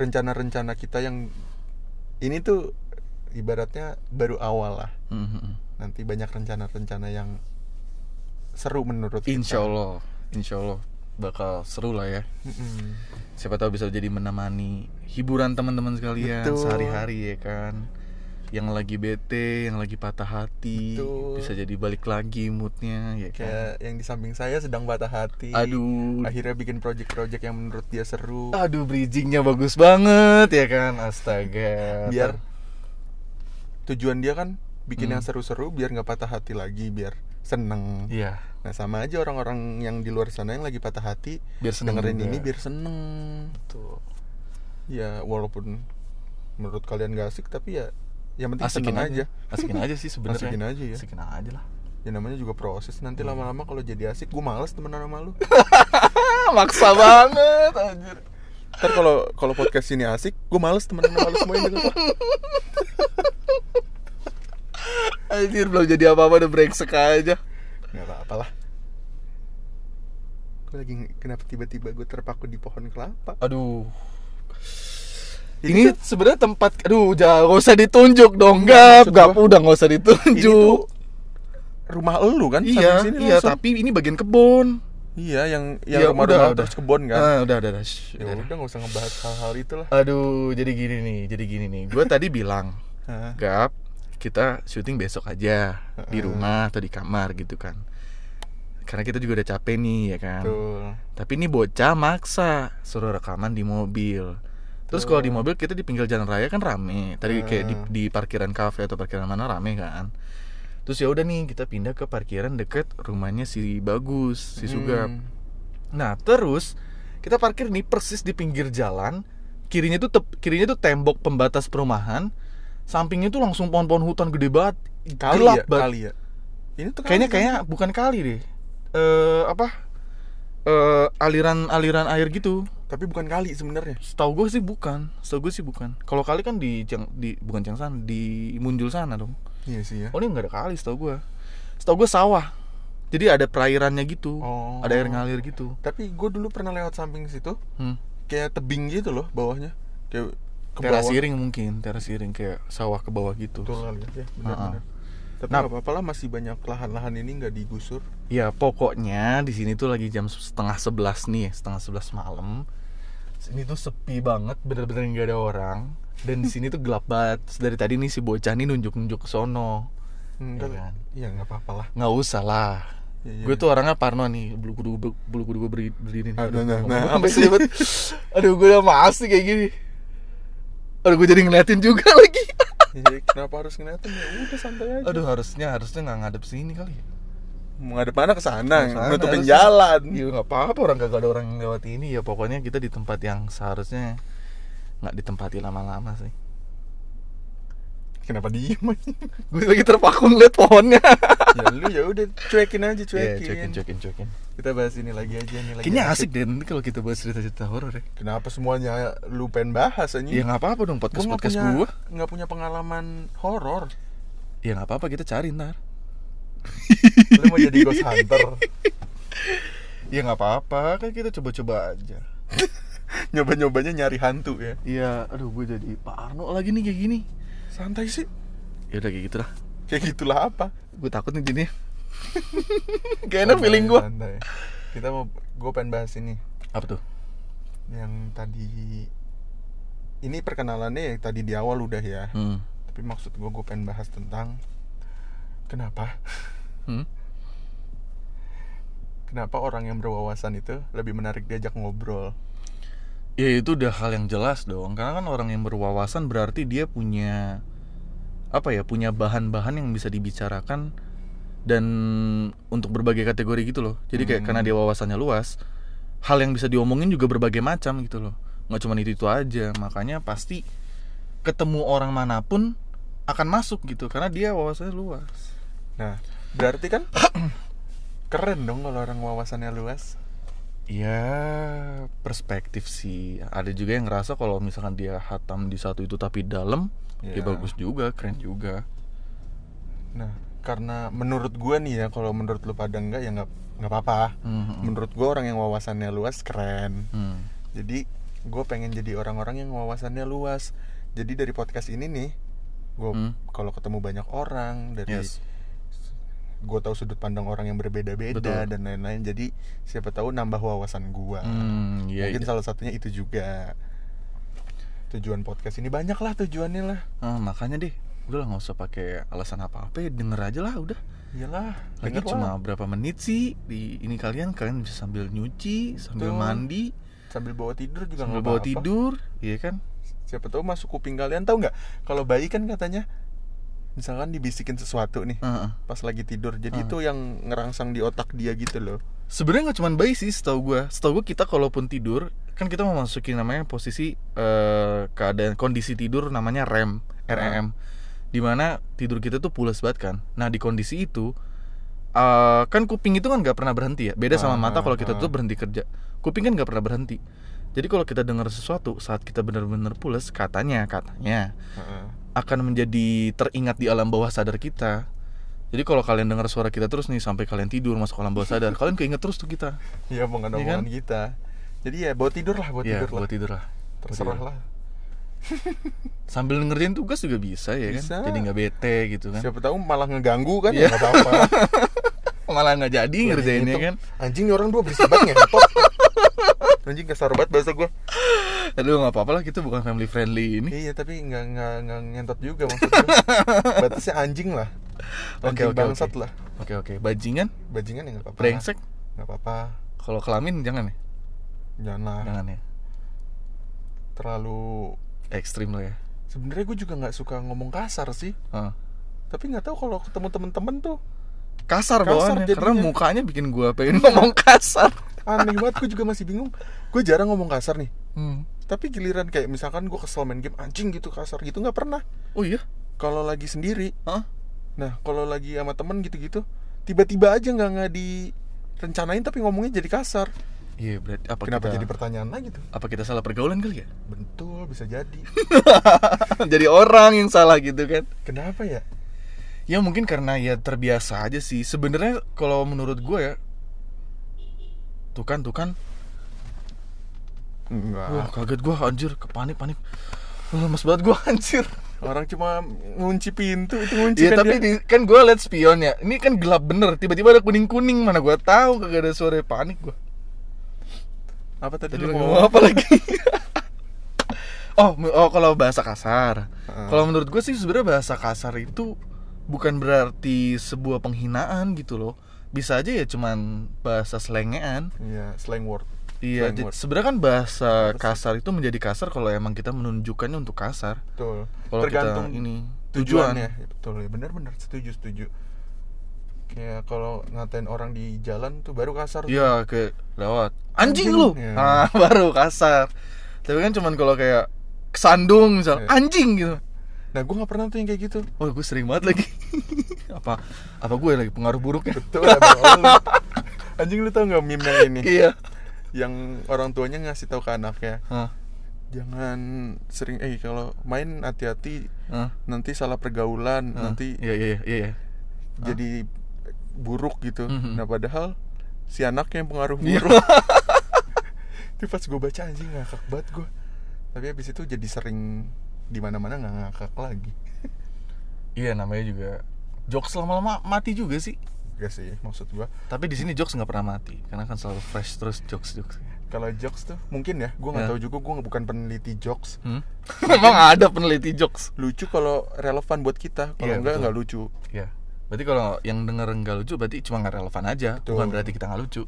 Speaker 1: rencana-rencana kita yang ini tuh ibaratnya baru awal lah.
Speaker 2: Mhm.
Speaker 1: Nanti banyak rencana-rencana yang seru menurut kita
Speaker 2: insya Allah insya Allah bakal seru lah ya siapa tahu bisa jadi menemani hiburan teman-teman sekalian
Speaker 1: Betul.
Speaker 2: sehari-hari ya kan yang lagi bete, yang lagi patah hati,
Speaker 1: Betul.
Speaker 2: bisa jadi balik lagi moodnya, ya kan.
Speaker 1: kayak yang di samping saya sedang patah hati
Speaker 2: Aduh,
Speaker 1: akhirnya bikin project-project yang menurut dia seru
Speaker 2: aduh bridgingnya bagus banget ya kan, astaga.
Speaker 1: biar tujuan dia kan bikin
Speaker 2: Hmm.
Speaker 1: yang seru-seru biar nggak patah hati lagi biar seneng
Speaker 2: Iya,
Speaker 1: nah sama aja orang-orang yang di luar sana yang lagi patah hati
Speaker 2: biar seneng
Speaker 1: dengerin
Speaker 2: juga.
Speaker 1: ini biar seneng
Speaker 2: Tuh.
Speaker 1: ya walaupun menurut kalian gak asik tapi ya yang penting
Speaker 2: Asikin
Speaker 1: seneng
Speaker 2: aja.
Speaker 1: aja
Speaker 2: Asikin aja sih sebenarnya.
Speaker 1: Asikin aja ya.
Speaker 2: Asikin aja lah.
Speaker 1: ya namanya juga proses nanti lama-lama kalau jadi asik gue males temenan sama lu (laughs)
Speaker 2: maksa banget anjir.
Speaker 1: ntar kalau kalau podcast ini asik gue males temenan sama lu semua ini (laughs)
Speaker 2: Anjir belum jadi apa-apa udah brengsek aja.
Speaker 1: nggak apa-apa lah gue lagi kenapa tiba-tiba gue terpaku di pohon kelapa
Speaker 2: Aduh.
Speaker 1: Ini
Speaker 2: Ini
Speaker 1: tuh-
Speaker 2: sebenarnya tempat aduh jangan gak usah ditunjuk dong,
Speaker 1: Enggak,
Speaker 2: Gap. Gap udah gak usah ditunjuk.
Speaker 1: rumah elu kan
Speaker 2: iya,
Speaker 1: sini
Speaker 2: iya,
Speaker 1: langsung.
Speaker 2: tapi ini bagian kebun.
Speaker 1: iya yang yang
Speaker 2: Iya,
Speaker 1: rumah-rumah
Speaker 2: udah,
Speaker 1: terus kebun kan
Speaker 2: Ah, udah, udah, udah. Shh,
Speaker 1: ya
Speaker 2: udah.
Speaker 1: udah nggak usah ngebahas hal-hal itu lah
Speaker 2: Aduh, jadi gini nih, jadi gini nih. Gue tadi bilang? Gap, kita syuting besok aja di
Speaker 1: Heeh.
Speaker 2: rumah atau di kamar gitu kan. Karena kita juga udah capek nih ya kan.
Speaker 1: Betul.
Speaker 2: Tapi ini bocah maksa suruh rekaman di mobil. Terus kalau di mobil kita di pinggir jalan raya kan rame. Tadi kayak di, di parkiran kafe atau parkiran mana rame kan. Terus ya udah nih kita pindah ke parkiran deket rumahnya si Bagus, si Sugap.
Speaker 1: Hmm.
Speaker 2: Nah, terus kita parkir nih persis di pinggir jalan. Kirinya tuh tep- kirinya tuh tembok pembatas perumahan. Sampingnya tuh langsung pohon-pohon hutan gede banget.
Speaker 1: kali
Speaker 2: gelap
Speaker 1: ya
Speaker 2: banget.
Speaker 1: kali ya ini tuh
Speaker 2: Kayaknya
Speaker 1: kali
Speaker 2: kayaknya bukan kali deh. Eh apa? Eh aliran-aliran air gitu.
Speaker 1: tapi bukan kali sebenarnya
Speaker 2: Setahu gue sih bukan. Setahu gue sih bukan. Kalau kali kan di Cang- di bukan Cangsan, di Munjul sana dong.
Speaker 1: iya sih ya
Speaker 2: Oh, ini nggak ada kali setahu gue. Setahu gue sawah. Jadi ada perairannya gitu.
Speaker 1: Oh.
Speaker 2: Ada air ngalir gitu.
Speaker 1: tapi gue dulu pernah lewat samping situ
Speaker 2: Hmm.
Speaker 1: kayak tebing gitu loh bawahnya kayak ke
Speaker 2: Teras
Speaker 1: bawah.
Speaker 2: iring mungkin, teras iring kayak sawah ke bawah gitu.
Speaker 1: betul ya benar-benar tapi
Speaker 2: Nah.
Speaker 1: apa-apa lah masih banyak lahan-lahan ini nggak digusur
Speaker 2: Ya pokoknya di sini tuh lagi jam setengah sebelas nih, setengah sebelas malam. Sini tuh sepi banget, bener-bener nggak ada orang. Dan di sini tuh gelap banget. Dari tadi nih si bocah nih nunjuk-nunjuk ke sono.
Speaker 1: Enggak
Speaker 2: Iya kan?
Speaker 1: iya nggak apa-apa lah
Speaker 2: Nggak usah lah.
Speaker 1: Iya, iya,
Speaker 2: Gue tuh orangnya parno nih, bulu kudu bulu kudu gue berdiri, berdiri nih. Aduh,
Speaker 1: nah, nah, apa sih?
Speaker 2: Aduh, gue udah masih kayak gini. Aduh, gue jadi ngeliatin juga (laughs) lagi.
Speaker 1: Iya, kenapa harus ngeliatin ya udah santai aja
Speaker 2: Aduh, harusnya harusnya nggak ngadep sini kali. ya.
Speaker 1: mau ngadep mana ke sana
Speaker 2: Sana,
Speaker 1: nutupin
Speaker 2: harusnya.
Speaker 1: jalan
Speaker 2: Iya nggak apa-apa orang kagak ada orang yang lewat ini ya pokoknya kita di tempat yang seharusnya nggak ditempati lama-lama sih.
Speaker 1: Kenapa diem? (laughs)
Speaker 2: Gue lagi terpaku ngeliat pohonnya. (laughs)
Speaker 1: ya lu ya udah cuekin aja
Speaker 2: Iya,
Speaker 1: cuekin.
Speaker 2: cuekin, cuekin, cuekin.
Speaker 1: kita bahas ini lagi aja nih lagi
Speaker 2: Kayaknya asik deh nanti kalau kita bahas cerita-cerita horor ya.
Speaker 1: kenapa semuanya lu pengen bahas aja
Speaker 2: Ya nggak apa-apa dong
Speaker 1: gua
Speaker 2: podcast
Speaker 1: nggak
Speaker 2: podcast gue.
Speaker 1: nggak punya pengalaman horor
Speaker 2: Ya nggak apa-apa kita cari ntar. (laughs)
Speaker 1: lu mau jadi ghost hunter
Speaker 2: Ya nggak apa-apa kan kita coba-coba aja.
Speaker 1: nyoba nyobanya nyari hantu ya
Speaker 2: Iya, aduh gue jadi Pak Arno lagi nih kayak gini.
Speaker 1: Santai sih
Speaker 2: Ya udah kayak gitu lah.
Speaker 1: kayak gitulah apa
Speaker 2: Gue takut nih gini. (laughs) Kayaknya feeling gue.
Speaker 1: santai kita mau gue pengen bahas ini
Speaker 2: Apa tuh?
Speaker 1: yang tadi ini perkenalannya yang tadi di awal udah ya
Speaker 2: Hmm.
Speaker 1: tapi maksud gue gue pengen bahas tentang kenapa (laughs)
Speaker 2: Hmm?
Speaker 1: kenapa orang yang berwawasan itu lebih menarik diajak ngobrol
Speaker 2: Ya itu udah hal yang jelas dong. Karena kan orang yang berwawasan berarti dia punya Apa ya, punya bahan-bahan yang bisa dibicarakan Dan untuk berbagai kategori gitu loh. Jadi kayak
Speaker 1: Hmm.
Speaker 2: karena dia wawasannya luas Hal yang bisa diomongin juga berbagai macam gitu loh. Nggak cuma itu-itu aja. Makanya pasti ketemu orang mana pun akan masuk gitu Karena dia wawasannya luas.
Speaker 1: Nah berarti kan (clears throat) keren dong kalau orang wawasannya luas
Speaker 2: Ya perspektif sih Ada juga yang ngerasa kalau misalkan dia hatam di satu itu tapi dalam Ya
Speaker 1: Ya.
Speaker 2: bagus juga, keren juga
Speaker 1: nah karena menurut gue nih ya kalau menurut lu pada enggak ya nggak nggak apa-apa
Speaker 2: Hmm.
Speaker 1: menurut gue orang yang wawasannya luas keren
Speaker 2: Hmm.
Speaker 1: jadi gue pengen jadi orang-orang yang wawasannya luas jadi dari podcast ini nih gue
Speaker 2: Hmm.
Speaker 1: kalau ketemu banyak orang dari
Speaker 2: Yes.
Speaker 1: Gue tahu sudut pandang orang yang berbeda-beda dan lain-lain. Jadi siapa tahu nambah wawasan gue
Speaker 2: Hmm, iya,
Speaker 1: mungkin
Speaker 2: iya.
Speaker 1: salah satunya itu juga. Tujuan podcast ini banyak lah tujuannya lah.
Speaker 2: Ah, makanya deh. Udah lah nggak usah pakai alasan apa apa ya. Denger aja lah udah.
Speaker 1: Iyalah
Speaker 2: lagi cuma
Speaker 1: lah.
Speaker 2: berapa menit sih di ini kalian. Kalian bisa sambil nyuci sambil
Speaker 1: Betul.
Speaker 2: mandi.
Speaker 1: Sambil bawa tidur juga
Speaker 2: sambil bawa
Speaker 1: apa-apa.
Speaker 2: tidur iya kan?
Speaker 1: Siapa tahu masuk kuping kalian. Tahu nggak? Kalau bayi kan katanya misalkan dibisikin sesuatu nih
Speaker 2: Heeh.
Speaker 1: pas lagi tidur jadi
Speaker 2: Ah.
Speaker 1: itu yang ngerangsang di otak dia gitu loh.
Speaker 2: Sebenarnya nggak cuma bayi sih setahu gue setahu gue kita kalaupun tidur kan kita memasuki namanya posisi eh, keadaan kondisi tidur namanya REM REM di mana tidur kita tuh pulas banget kan. Nah di kondisi itu eh, kan kuping itu kan nggak pernah berhenti ya. Beda sama
Speaker 1: Ah,
Speaker 2: mata kalau kita tuh berhenti kerja. Kuping kan nggak pernah berhenti. Jadi kalau kita dengar sesuatu saat kita benar-benar pulas katanya katanya
Speaker 1: Heeh.
Speaker 2: Akan menjadi teringat di alam bawah sadar kita. Jadi kalau kalian dengar suara kita terus nih sampai kalian tidur masuk alam bawah sadar, kalian keinget terus tuh kita.
Speaker 1: Iya omongan
Speaker 2: Iya kan?
Speaker 1: omongan kita jadi ya bawa tidur lah bawa
Speaker 2: Iya,
Speaker 1: tidur lah
Speaker 2: buat tidur lah.
Speaker 1: terserah
Speaker 2: tidur.
Speaker 1: lah
Speaker 2: Sambil ngerjain tugas juga bisa ya
Speaker 1: Bisa.
Speaker 2: kan. Jadi nggak bete gitu kan.
Speaker 1: siapa tahu malah ngeganggu kan
Speaker 2: Iya.
Speaker 1: ya nggak apa-apa (laughs)
Speaker 2: Malah nggak jadi ngerjainnya
Speaker 1: Itu,
Speaker 2: kan.
Speaker 1: anjing nih orang dua berisik banget ngetot (laughs) anjing kasar banget bahasa gue
Speaker 2: Aduh nggak apa-apa lah kita bukan family friendly ini.
Speaker 1: iya tapi nggak nggak nggak ngentot juga maksudnya (laughs) batasnya anjing lah
Speaker 2: Oke,
Speaker 1: anjing
Speaker 2: oke,
Speaker 1: bangsat
Speaker 2: oke.
Speaker 1: lah
Speaker 2: Oke oke, bajingan,
Speaker 1: bajingan ya nggak apa-apa
Speaker 2: brengsek.
Speaker 1: nggak apa-apa
Speaker 2: Kalau kelamin jangan ya.
Speaker 1: janganlah
Speaker 2: Jangan ya.
Speaker 1: terlalu
Speaker 2: Ekstrim lo ya.
Speaker 1: sebenarnya gue juga nggak suka ngomong kasar sih
Speaker 2: Heeh.
Speaker 1: tapi nggak tahu kalau ketemu temen-temen tuh
Speaker 2: Kasar,
Speaker 1: Kasar
Speaker 2: bawaannya karena
Speaker 1: jadinya.
Speaker 2: mukanya bikin gua pengen (laughs) ngomong kasar.
Speaker 1: aneh banget gue juga masih bingung gue jarang ngomong kasar nih
Speaker 2: Hmm.
Speaker 1: tapi giliran kayak misalkan gue kesel main game anjing gitu kasar gitu nggak pernah
Speaker 2: Oh iya?
Speaker 1: kalau lagi sendiri
Speaker 2: Hah?
Speaker 1: nah kalau lagi sama temen gitu-gitu tiba-tiba aja nggak nggak direncanain tapi ngomongnya jadi kasar
Speaker 2: Iya, berarti apa
Speaker 1: kenapa
Speaker 2: kita
Speaker 1: jadi pertanyaan lagi tuh
Speaker 2: apa kita salah pergaulan kali ya?
Speaker 1: betul bisa jadi (laughs)
Speaker 2: jadi orang yang salah gitu kan?
Speaker 1: kenapa ya
Speaker 2: Ya mungkin karena ya terbiasa aja sih. Sebenarnya kalau menurut gue ya, tuh kan, tuh kan,
Speaker 1: enggak
Speaker 2: wah kaget gue anjir, kepanik panik. Wah, lemes banget gue (laughs) anjir.
Speaker 1: orang cuma ngunci pintu itu ngunci
Speaker 2: Iya
Speaker 1: kan
Speaker 2: tapi
Speaker 1: dia.
Speaker 2: di, kan gue liat spionnya. Ini kan gelap bener. Tiba-tiba ada kuning kuning mana gue tahu kagak ada suara panik gue.
Speaker 1: apa tadi,
Speaker 2: Tadi
Speaker 1: lu ngomong
Speaker 2: apa lagi? (laughs) oh, oh kalau bahasa kasar.
Speaker 1: Heeh.
Speaker 2: Kalau menurut gue sih sebenarnya bahasa kasar itu bukan berarti sebuah penghinaan gitu loh. Bisa aja ya cuman bahasa selengean.
Speaker 1: iya slang word
Speaker 2: Iya, sebenarnya kan bahasa kasar itu menjadi kasar kalau emang kita menunjukkannya untuk kasar.
Speaker 1: betul
Speaker 2: Kalau
Speaker 1: tergantung
Speaker 2: kita ini
Speaker 1: tujuannya Ya, betul ya benar-benar setuju setuju kayak kalau ngatain orang di jalan tuh baru kasar.
Speaker 2: Iya, kayak lewat. Anjing,
Speaker 1: Anjing,
Speaker 2: lu.
Speaker 1: ya.
Speaker 2: Ah, (laughs) baru kasar. Tapi kan cuman kalau kayak kesandung misal,
Speaker 1: Iya.
Speaker 2: anjing gitu.
Speaker 1: Nah gue nggak pernah tuh yang kayak gitu
Speaker 2: Oh, gue sering banget lagi. (laughs) apa apa gue lagi pengaruh buruk ya?
Speaker 1: betul (laughs) anjing lu tau nggak meme yang ini
Speaker 2: iya.
Speaker 1: yang orang tuanya ngasih tahu ke anaknya
Speaker 2: Hah,
Speaker 1: jangan sering eh kalau main hati-hati nanti salah pergaulan
Speaker 2: hah.
Speaker 1: nanti
Speaker 2: Iya, iya, iya, iya.
Speaker 1: jadi buruk gitu
Speaker 2: Mhm.
Speaker 1: nah padahal si anaknya yang pengaruh
Speaker 2: Iya.
Speaker 1: buruk (laughs) itu pas gue baca anjing ngakak banget gue tapi habis itu jadi sering di mana mana nggak ngakak lagi (laughs)
Speaker 2: Iya, namanya juga jokes lama-lama mati juga sih.
Speaker 1: Gak sih maksud gue
Speaker 2: Tapi di sini jokes nggak pernah mati karena kan selalu fresh terus jokes jokes.
Speaker 1: kalau jokes tuh mungkin ya gue nggak
Speaker 2: Ya.
Speaker 1: tahu juga gue bukan peneliti jokes
Speaker 2: Hmm? (laughs) Emang ada peneliti jokes?
Speaker 1: lucu kalau relevan buat kita kalau
Speaker 2: Iya,
Speaker 1: enggak nggak lucu
Speaker 2: Iya. Berarti kalau yang denger nggak lucu berarti cuma nggak relevan aja.
Speaker 1: Betul.
Speaker 2: Bukan berarti kita nggak lucu.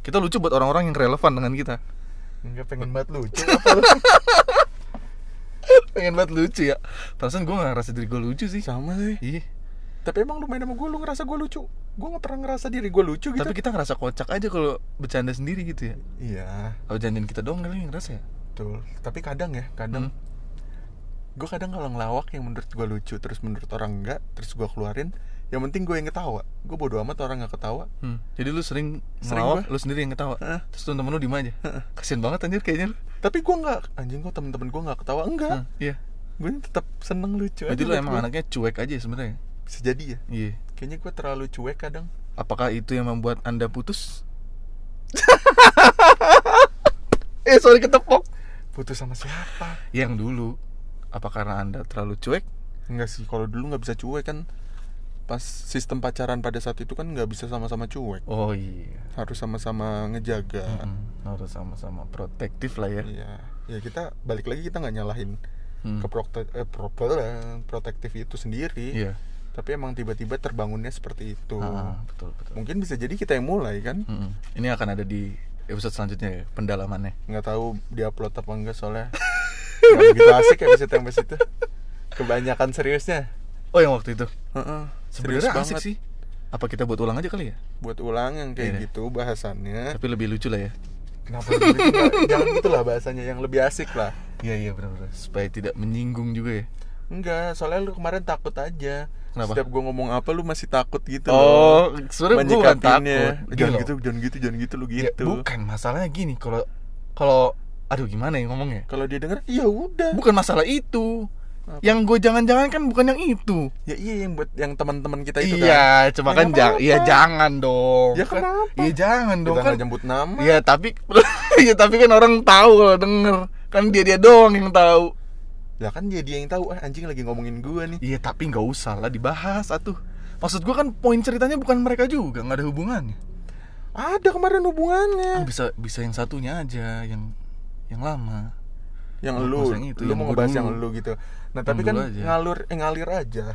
Speaker 2: Kita lucu buat orang-orang yang relevan dengan kita.
Speaker 1: Enggak pengen banget lucu apa? (laughs)
Speaker 2: Pengen banget lucu ya. Perasaan gue nggak ngerasa diri gue lucu sih.
Speaker 1: sama sih
Speaker 2: Iya.
Speaker 1: tapi emang lu main sama gue lu ngerasa gue lucu gue nggak pernah ngerasa diri gue lucu gitu
Speaker 2: Tapi kita ngerasa kocak aja kalau bercanda sendiri gitu ya.
Speaker 1: iya
Speaker 2: Kalau bercandain kita doang kali yang ngerasa ya.
Speaker 1: betul tapi kadang ya kadang
Speaker 2: Hmm.
Speaker 1: gue kadang kalau ngelawak yang menurut gue lucu terus menurut orang enggak terus gue keluarin yang penting gue yang ketawa gue bodo amat orang nggak ketawa
Speaker 2: Hmm. Jadi lu sering
Speaker 1: Sering
Speaker 2: ngelawak,
Speaker 1: gua.
Speaker 2: lu sendiri yang ketawa.
Speaker 1: Heeh.
Speaker 2: Terus temen-temen lu diem aja. Kasian banget anjir kayaknya lu.
Speaker 1: Tapi gue nggak anjing gue temen-temen gue nggak ketawa enggak
Speaker 2: Hah, Iya.
Speaker 1: gue tetap seneng lucu aja
Speaker 2: lu emang
Speaker 1: gua.
Speaker 2: anaknya cuek aja sebenarnya.
Speaker 1: bisa jadi ya
Speaker 2: Iya.
Speaker 1: kayaknya gue terlalu cuek kadang
Speaker 2: Apakah itu yang membuat Anda putus? (laughs) eh, sorry ketepok.
Speaker 1: putus sama siapa
Speaker 2: Yang dulu. Apa karena Anda terlalu cuek?
Speaker 1: enggak sih kalau dulu nggak bisa cuek kan pas sistem pacaran pada saat itu kan nggak bisa sama-sama cuek
Speaker 2: Oh iya.
Speaker 1: harus sama-sama ngejaga
Speaker 2: Mm-mm, harus sama-sama protektif lah ya.
Speaker 1: Iya, ya kita balik lagi kita nggak nyalahin
Speaker 2: Hmm.
Speaker 1: ke prote- eh, pro- pro- protektif itu sendiri
Speaker 2: Iya.
Speaker 1: tapi emang tiba-tiba terbangunnya seperti itu
Speaker 2: Ah, betul betul.
Speaker 1: mungkin bisa jadi kita yang mulai kan
Speaker 2: Mm-mm. Ini akan ada di episode selanjutnya ya, pendalamannya.
Speaker 1: nggak tahu diupload apa enggak soalnya nggak begitu asik episode yang itu (laughs) kebanyakan seriusnya
Speaker 2: Oh, yang waktu itu.
Speaker 1: Heeh, serius
Speaker 2: Sebenarnya asik
Speaker 1: banget
Speaker 2: sih. Apa kita buat ulang aja kali ya?
Speaker 1: buat ulang yang kayak
Speaker 2: Iya.
Speaker 1: gitu bahasannya
Speaker 2: Tapi lebih lucu lah ya.
Speaker 1: kenapa lebih lucu, jangan gitulah bahasanya yang lebih asik lah
Speaker 2: Iya iya benar-benar. Supaya tidak menyinggung juga ya.
Speaker 1: enggak soalnya lu kemarin takut aja
Speaker 2: Kenapa?
Speaker 1: setiap gua ngomong apa lu masih takut gitu
Speaker 2: Oh, sebenarnya gue bukan takut.
Speaker 1: Jangan gitu jangan gitu jangan gitu lu
Speaker 2: Ya,
Speaker 1: gitu
Speaker 2: bukan masalahnya gini. Kalau kalau aduh gimana ya ngomongnya?
Speaker 1: kalau dia denger ya udah
Speaker 2: Bukan masalah itu.
Speaker 1: Apa?
Speaker 2: Yang gue jangan-jangan kan bukan yang itu.
Speaker 1: ya iya yang buat yang teman-teman kita itu kan
Speaker 2: iya, cuma
Speaker 1: Ya,
Speaker 2: kan jangan. Iya jangan dong.
Speaker 1: Ya,
Speaker 2: Kan-
Speaker 1: kenapa?
Speaker 2: Iya jangan dong
Speaker 1: kita
Speaker 2: kan.
Speaker 1: nyebut nama
Speaker 2: Iya tapi (laughs) Iya tapi kan orang tahu kalau denger Kan dia dia doang yang tahu
Speaker 1: ya kan dia dia yang tahu ah anjing lagi ngomongin gua nih
Speaker 2: Iya tapi nggak usah lah dibahas atuh Maksud gua kan poin ceritanya bukan mereka juga nggak ada hubungannya
Speaker 1: ada kemarin
Speaker 2: Kan
Speaker 1: hubungannya
Speaker 2: bisa bisa yang satunya aja yang yang lama
Speaker 1: yang lu
Speaker 2: yang itu,
Speaker 1: lu
Speaker 2: yang
Speaker 1: mau ngebahas yang lu gitu nah tapi kan
Speaker 2: aja.
Speaker 1: ngalur eh, ngalir aja.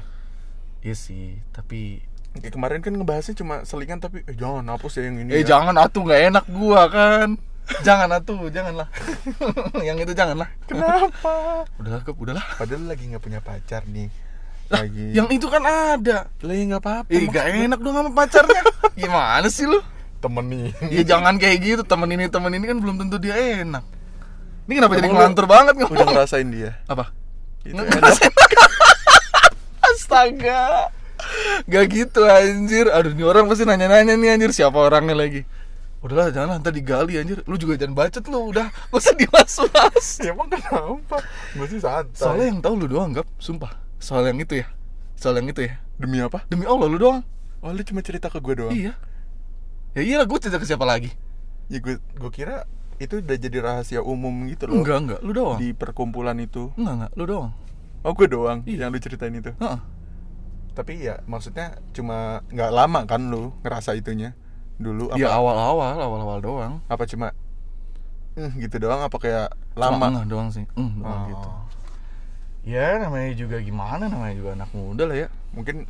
Speaker 2: Iya sih tapi
Speaker 1: Kayak kemarin kan ngebahasnya cuma selingan tapi eh, jangan hapus ya yang ini
Speaker 2: Eh
Speaker 1: ya.
Speaker 2: jangan atuh nggak enak gua kan. (laughs) Jangan atuh janganlah. (laughs) Yang itu janganlah.
Speaker 1: Kenapa? (laughs)
Speaker 2: Udahlah kep udahlah
Speaker 1: padahal lagi nggak punya pacar nih.
Speaker 2: Lah,
Speaker 1: lagi
Speaker 2: yang itu kan ada.
Speaker 1: Lah ya nggak apa-apa.
Speaker 2: Eh gak enak dong sama pacarnya. Gimana sih lu?
Speaker 1: Temen nih
Speaker 2: Ya jangan kayak gitu. Temen ini temen ini kan belum tentu dia enak. Ini kenapa jadi
Speaker 1: Emang lu
Speaker 2: ngelantur banget
Speaker 1: udah
Speaker 2: ngomong?
Speaker 1: ngerasain dia?
Speaker 2: Apa?
Speaker 1: Itu
Speaker 2: Ngerasain. (laughs) Astaga. Gak gitu anjir. Aduh ini orang pasti nanya-nanya nih anjir siapa orangnya lagi. Udahlah jangan ntar digali anjir. Lu juga jangan bacot lu udah. Gak usah diwas-was. (laughs)
Speaker 1: ya emang kenapa gue sih santai
Speaker 2: Soalnya yang tahu lu doang gap, sumpah. Soal yang itu ya. Soal yang itu ya.
Speaker 1: demi apa
Speaker 2: Demi Allah lu doang.
Speaker 1: oh lu cuma cerita ke gue doang
Speaker 2: Iya. Ya iya gue cerita ke siapa lagi?
Speaker 1: ya gue gue kira itu udah jadi rahasia umum gitu loh
Speaker 2: Enggak enggak, lu doang.
Speaker 1: di perkumpulan itu
Speaker 2: Enggak enggak, lu doang.
Speaker 1: oh gue doang
Speaker 2: Iya.
Speaker 1: yang lu ceritain itu
Speaker 2: Heeh.
Speaker 1: tapi ya maksudnya cuma nggak lama kan lu ngerasa itunya dulu apa
Speaker 2: Ya awal-awal, awal-awal doang.
Speaker 1: apa cuma "Eh, gitu doang apa kayak
Speaker 2: Cuma
Speaker 1: lama
Speaker 2: ngeh doang sih. Mm, doang
Speaker 1: Oh.
Speaker 2: gitu. Ya namanya juga gimana namanya juga anak muda lah ya.
Speaker 1: mungkin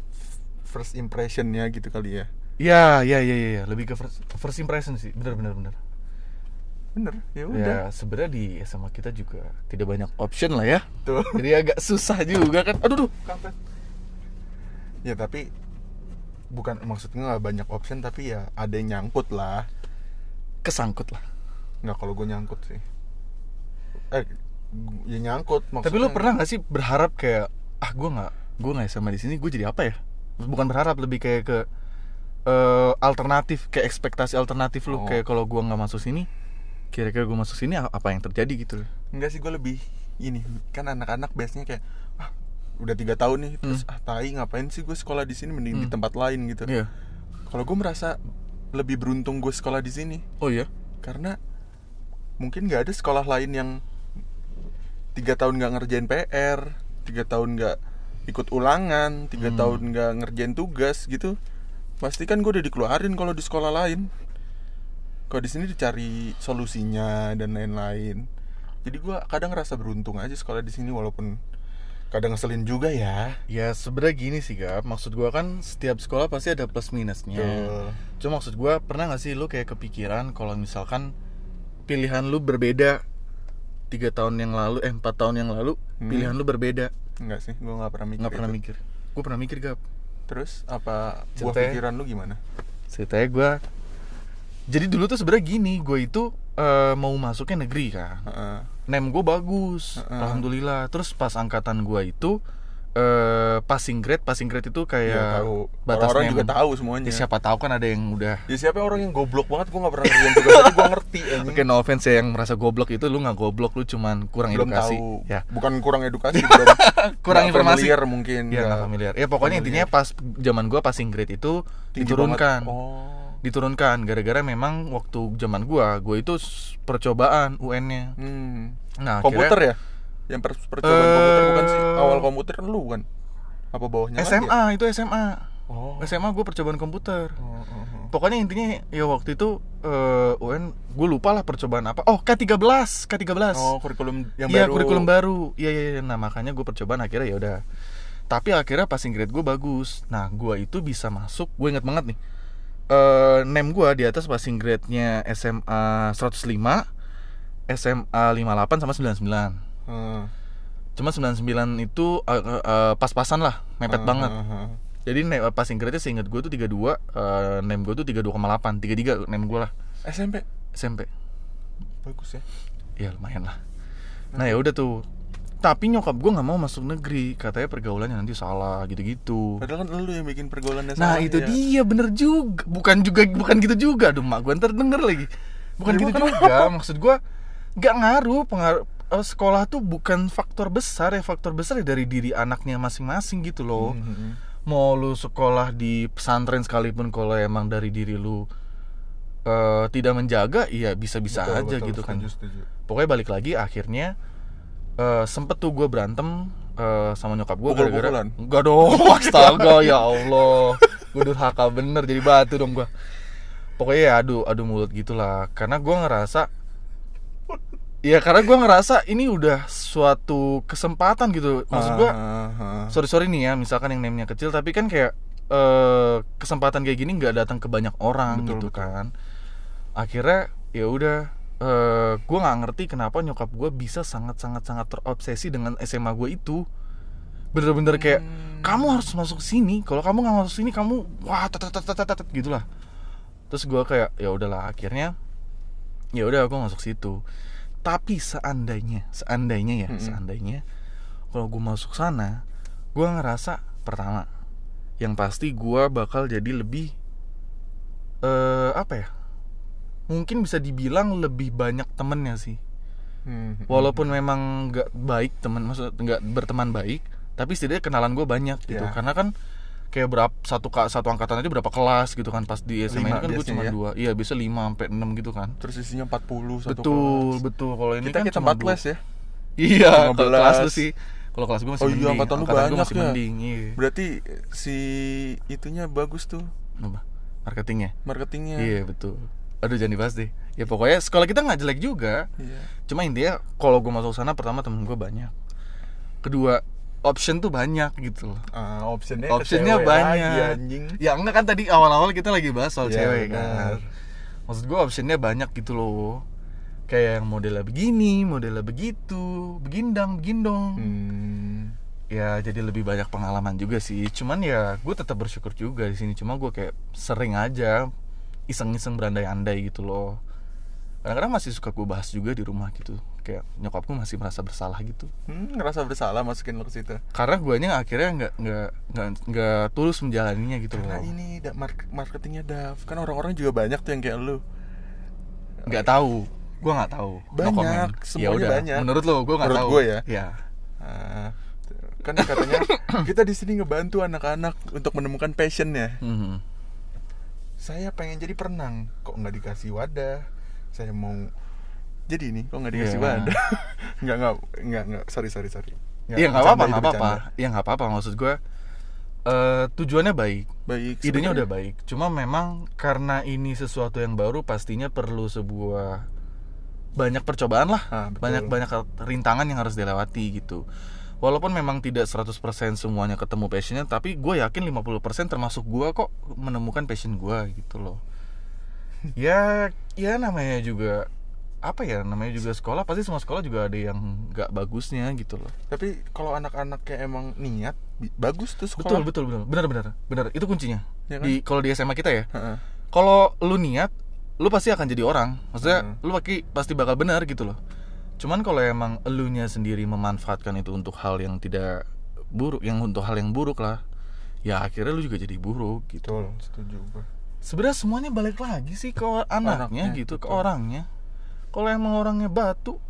Speaker 1: first impressionnya gitu kali ya
Speaker 2: Ya, ya, ya, ya, ya. lebih ke first, first impression sih. Bener, bener, bener.
Speaker 1: Bener ya udah
Speaker 2: Ya sebenarnya di SMA kita juga tidak banyak option lah ya.
Speaker 1: tuh (laughs)
Speaker 2: Jadi agak susah juga kan. Aduh, duh.
Speaker 1: kampret ya tapi bukan maksudnya nggak banyak option tapi ya ada yang nyangkut lah
Speaker 2: Kesangkut lah.
Speaker 1: nggak kalau gue nyangkut sih eh ya nyangkut
Speaker 2: Tapi lu
Speaker 1: maksudnya.
Speaker 2: pernah gak sih berharap kayak ah gue nggak gue nggak SMA di sini gue jadi apa ya? Bukan berharap lebih kayak ke eh, alternatif kayak ekspektasi alternatif lu
Speaker 1: Oh.
Speaker 2: kayak kalau gua nggak masuk sini kira-kira gue masuk sini apa yang terjadi gitu
Speaker 1: enggak sih gue lebih ini kan anak-anak biasanya kayak ah udah tiga tahun nih terus
Speaker 2: Hmm.
Speaker 1: ah tai ngapain sih gue sekolah di sini mending di
Speaker 2: Hmm.
Speaker 1: tempat lain gitu
Speaker 2: Iya.
Speaker 1: kalau gue merasa lebih beruntung gue sekolah di sini
Speaker 2: Oh iya.
Speaker 1: karena mungkin nggak ada sekolah lain yang tiga tahun nggak ngerjain PR tiga tahun nggak ikut ulangan tiga
Speaker 2: Hmm.
Speaker 1: tahun nggak ngerjain tugas gitu pasti kan gue udah dikeluarin kalau di sekolah lain kalau di sini dicari solusinya dan lain-lain. Jadi gue kadang ngerasa beruntung aja sekolah di sini walaupun kadang ngeselin juga ya.
Speaker 2: Ya sebenarnya gini sih Gap Maksud gua kan setiap sekolah pasti ada plus minusnya.
Speaker 1: Betul.
Speaker 2: Cuma maksud gua pernah gak sih lu kayak kepikiran Kalau misalkan pilihan lu berbeda tiga tahun yang lalu Eh 4 tahun yang lalu
Speaker 1: Hmm.
Speaker 2: Pilihan lu berbeda?
Speaker 1: Enggak sih gue nggak pernah mikir
Speaker 2: nggak pernah
Speaker 1: itu.
Speaker 2: mikir. Gue pernah mikir Gap
Speaker 1: terus apa buah pikiran lu gimana?
Speaker 2: Ceritanya gua Jadi dulu tuh sebenarnya gini Gue itu eh, mau masuknya negeri kan
Speaker 1: Heeh.
Speaker 2: Nem gue bagus
Speaker 1: Heeh.
Speaker 2: Alhamdulillah Terus pas angkatan gua itu eh passing grade passing grade itu kayak
Speaker 1: Iya tahu.
Speaker 2: batas
Speaker 1: Orang-orang
Speaker 2: nem.
Speaker 1: juga tahu semuanya.
Speaker 2: Ya, siapa tahu kan ada yang udah
Speaker 1: Ya siapa orang yang goblok banget gue gak pernah ngerjain tugas tapi gue ngerti.
Speaker 2: Oke no offense ya yang merasa goblok itu lu nggak goblok lu cuman kurang
Speaker 1: belum
Speaker 2: edukasi
Speaker 1: tahu.
Speaker 2: ya
Speaker 1: Bukan kurang edukasi, belum (laughs)
Speaker 2: Kurang
Speaker 1: nggak
Speaker 2: informasi.
Speaker 1: familiar mungkin. Nggak
Speaker 2: nggak familiar ya pokoknya intinya pas zaman gua passing grade itu
Speaker 1: tinggi
Speaker 2: diturunkan
Speaker 1: banget. Oh.
Speaker 2: Diturunkan gara-gara memang waktu zaman gua gua itu percobaan UN-nya
Speaker 1: Hmm.
Speaker 2: nah
Speaker 1: komputer
Speaker 2: akhirnya-
Speaker 1: ya? Yang per percobaan komputer bukan sih?
Speaker 2: Eh,
Speaker 1: Awal komputer kan lu kan? Apa bawahnya lagi
Speaker 2: SMA
Speaker 1: ya?
Speaker 2: itu SMA
Speaker 1: Oh.
Speaker 2: SMA gue percobaan komputer
Speaker 1: Oh. oh.
Speaker 2: pokoknya intinya ya waktu itu eh, UN gue lupa lah percobaan apa oh K13 K13
Speaker 1: Oh, kurikulum yang
Speaker 2: Iya
Speaker 1: baru.
Speaker 2: kurikulum baru Iya iya iya. Nah makanya gue percobaan akhirnya ya udah Tapi akhirnya passing grade gue bagus Nah gue itu bisa masuk Gue inget banget nih eh Name gue di atas passing grade-nya SMA 105 SMA 58 sama 99
Speaker 1: Heeh.
Speaker 2: Cuma 99 itu eh, eh, eh, pas-pasan lah Mepet
Speaker 1: Heeh,
Speaker 2: banget.
Speaker 1: heeh.
Speaker 2: Jadi na- passing grade-nya seinget gue tuh 32 eh, Name gue tuh 32,8 33 name gue lah.
Speaker 1: SMP
Speaker 2: SMP
Speaker 1: bagus ya.
Speaker 2: ya lumayan lah. Nah ya udah tuh tapi nyokap gue nggak mau masuk negeri. Katanya pergaulannya nanti salah gitu-gitu.
Speaker 1: Padahal kan lu yang bikin pergaulannya
Speaker 2: nah
Speaker 1: salah,
Speaker 2: itu
Speaker 1: ya.
Speaker 2: dia bener juga. Bukan juga bukan gitu juga. Aduh mak gue ntar denger lagi. Bukan
Speaker 1: Ya,
Speaker 2: gitu
Speaker 1: emang
Speaker 2: juga. (laughs) Maksud gue nggak ngaruh. Pengaruh eh, sekolah tuh bukan faktor besar ya. Faktor besar ya dari diri anaknya masing-masing gitu loh.
Speaker 1: Mhm.
Speaker 2: mau lu sekolah di pesantren sekalipun kalau emang dari diri lu eh, tidak menjaga iya bisa-bisa
Speaker 1: Betul,
Speaker 2: aja
Speaker 1: betul,
Speaker 2: gitu kan.
Speaker 1: Setuju, setuju.
Speaker 2: pokoknya balik lagi akhirnya eh, sempet tuh gue berantem eh, sama nyokap gue gara-gara enggak dong (laughs) astaga ya Allah. Gue durhaka bener jadi batu dong gue pokoknya ya adu adu mulut gitulah. Karena gue ngerasa (laughs) ya karena gue ngerasa ini udah suatu kesempatan gitu. Maksud gue
Speaker 1: Ah, ah, ah.
Speaker 2: sorry sorry nih ya misalkan yang name-nya kecil tapi kan kayak eh, kesempatan kayak gini nggak datang ke banyak orang
Speaker 1: Betul,
Speaker 2: gitu
Speaker 1: betul.
Speaker 2: kan. Akhirnya ya udah eh gue nggak ngerti kenapa nyokap gue bisa sangat sangat sangat terobsesi dengan SMA gue itu bener-bener kayak
Speaker 1: Hmm.
Speaker 2: kamu harus masuk sini kalau kamu nggak masuk sini kamu wah tet gitulah terus gue kayak ya udahlah akhirnya ya udah aku masuk situ tapi seandainya seandainya ya
Speaker 1: Mm-mm.
Speaker 2: seandainya kalau gue masuk sana gue ngerasa pertama yang pasti gue bakal jadi lebih eh apa ya mungkin bisa dibilang lebih banyak temennya sih
Speaker 1: Hmm, hmm,
Speaker 2: walaupun memang nggak baik teman maksud nggak berteman baik tapi setidaknya kenalan gue banyak gitu
Speaker 1: Ya.
Speaker 2: karena kan kayak berapa satu satu angkatan aja berapa kelas gitu kan pas di SMA
Speaker 1: Lima
Speaker 2: ini kan gue cuma
Speaker 1: ya?
Speaker 2: dua iya bisa lima sampai enam gitu kan
Speaker 1: Terus isinya 40 satu
Speaker 2: betul
Speaker 1: kelas.
Speaker 2: betul kalau ini
Speaker 1: Kita
Speaker 2: kan
Speaker 1: kita 14
Speaker 2: dua.
Speaker 1: ya.
Speaker 2: iya
Speaker 1: 15.
Speaker 2: kalau kelas lu sih kalau kelas gue masih
Speaker 1: Oh iya,
Speaker 2: mending
Speaker 1: angkatan lu
Speaker 2: gua
Speaker 1: banyak
Speaker 2: masih
Speaker 1: ya.
Speaker 2: mending iya
Speaker 1: Berarti si itunya bagus tuh
Speaker 2: apa marketingnya
Speaker 1: marketingnya.
Speaker 2: iya betul aduh jangan dibahas deh ya pokoknya sekolah kita nggak jelek juga
Speaker 1: Iya.
Speaker 2: cuma intinya kalau gue masuk sana pertama temen gue banyak kedua option tuh banyak gitu loh
Speaker 1: Ah, optionnya
Speaker 2: Optionnya banyak.
Speaker 1: lagi, anjing.
Speaker 2: Ya enggak kan tadi awal-awal kita lagi bahas soal
Speaker 1: Iya,
Speaker 2: cewek
Speaker 1: benar.
Speaker 2: kan. Maksud gue optionnya banyak gitu loh. Kayak yang modelnya begini, modelnya begitu, begindang, begindong.
Speaker 1: Hmm.
Speaker 2: Ya jadi lebih banyak pengalaman juga sih. Cuman ya gue tetap bersyukur juga di sini. Cuma gue kayak sering aja iseng-iseng berandai-andai gitu loh. Kadang-kadang masih suka gue bahas juga di rumah gitu. Kayak nyokap gue masih merasa bersalah gitu.
Speaker 1: Hmm, ngerasa bersalah masukin lo ke situ.
Speaker 2: Karena guanya akhirnya nggak nggak nggak nggak tulus menjalaninya gitu
Speaker 1: Karena
Speaker 2: loh.
Speaker 1: ini marketingnya Dav. Kan orang-orang juga banyak tuh yang kayak lu.
Speaker 2: nggak tahu gue nggak tahu No
Speaker 1: Banyak,
Speaker 2: comment.
Speaker 1: semuanya
Speaker 2: Ya udah,
Speaker 1: banyak.
Speaker 2: menurut lo gue nggak
Speaker 1: Menurut
Speaker 2: tahu
Speaker 1: gua ya.
Speaker 2: ya
Speaker 1: Ah, kan katanya (coughs) kita di sini ngebantu anak-anak untuk menemukan passionnya.
Speaker 2: Mhm.
Speaker 1: Saya pengen jadi perenang, kok nggak dikasih wadah. Saya mau jadi ini, kok nggak dikasih
Speaker 2: Iya.
Speaker 1: wadah. (laughs) nggak nggak nggak nggak. Sorry sorry sorry. Nggak,
Speaker 2: Iya nggak apa-apa nggak apa-apa ya nggak apa-apa maksud gue eh tujuannya baik
Speaker 1: Baik.
Speaker 2: idenya udah baik cuma memang karena ini sesuatu yang baru pastinya perlu sebuah banyak percobaan lah
Speaker 1: Ah, betul.
Speaker 2: banyak banyak rintangan yang harus dilewati gitu walaupun memang tidak 100% semuanya ketemu passionnya tapi gue yakin 50% termasuk gue kok menemukan passion gue gitu loh. (laughs) Ya ya namanya juga apa ya namanya juga sekolah pasti semua sekolah juga ada yang nggak bagusnya gitu loh.
Speaker 1: Tapi kalau anak-anaknya emang niat, bagus tuh
Speaker 2: betul
Speaker 1: sekolah.
Speaker 2: betul betul benar benar benar. Itu kuncinya.
Speaker 1: Ya kan?
Speaker 2: di kalau di SMA kita ya. Kalau lu niat lu pasti akan jadi orang. Maksudnya
Speaker 1: Hmm.
Speaker 2: lu pasti pasti bakal benar gitu loh cuman kalau emang elunya sendiri memanfaatkan itu untuk hal yang tidak buruk yang untuk hal yang buruk lah ya akhirnya lu juga jadi buruk gitu
Speaker 1: Betul, setuju
Speaker 2: sebenarnya semuanya balik lagi sih ke anaknya,
Speaker 1: Anaknya,
Speaker 2: gitu ke
Speaker 1: betul.
Speaker 2: orangnya kalau emang orangnya batu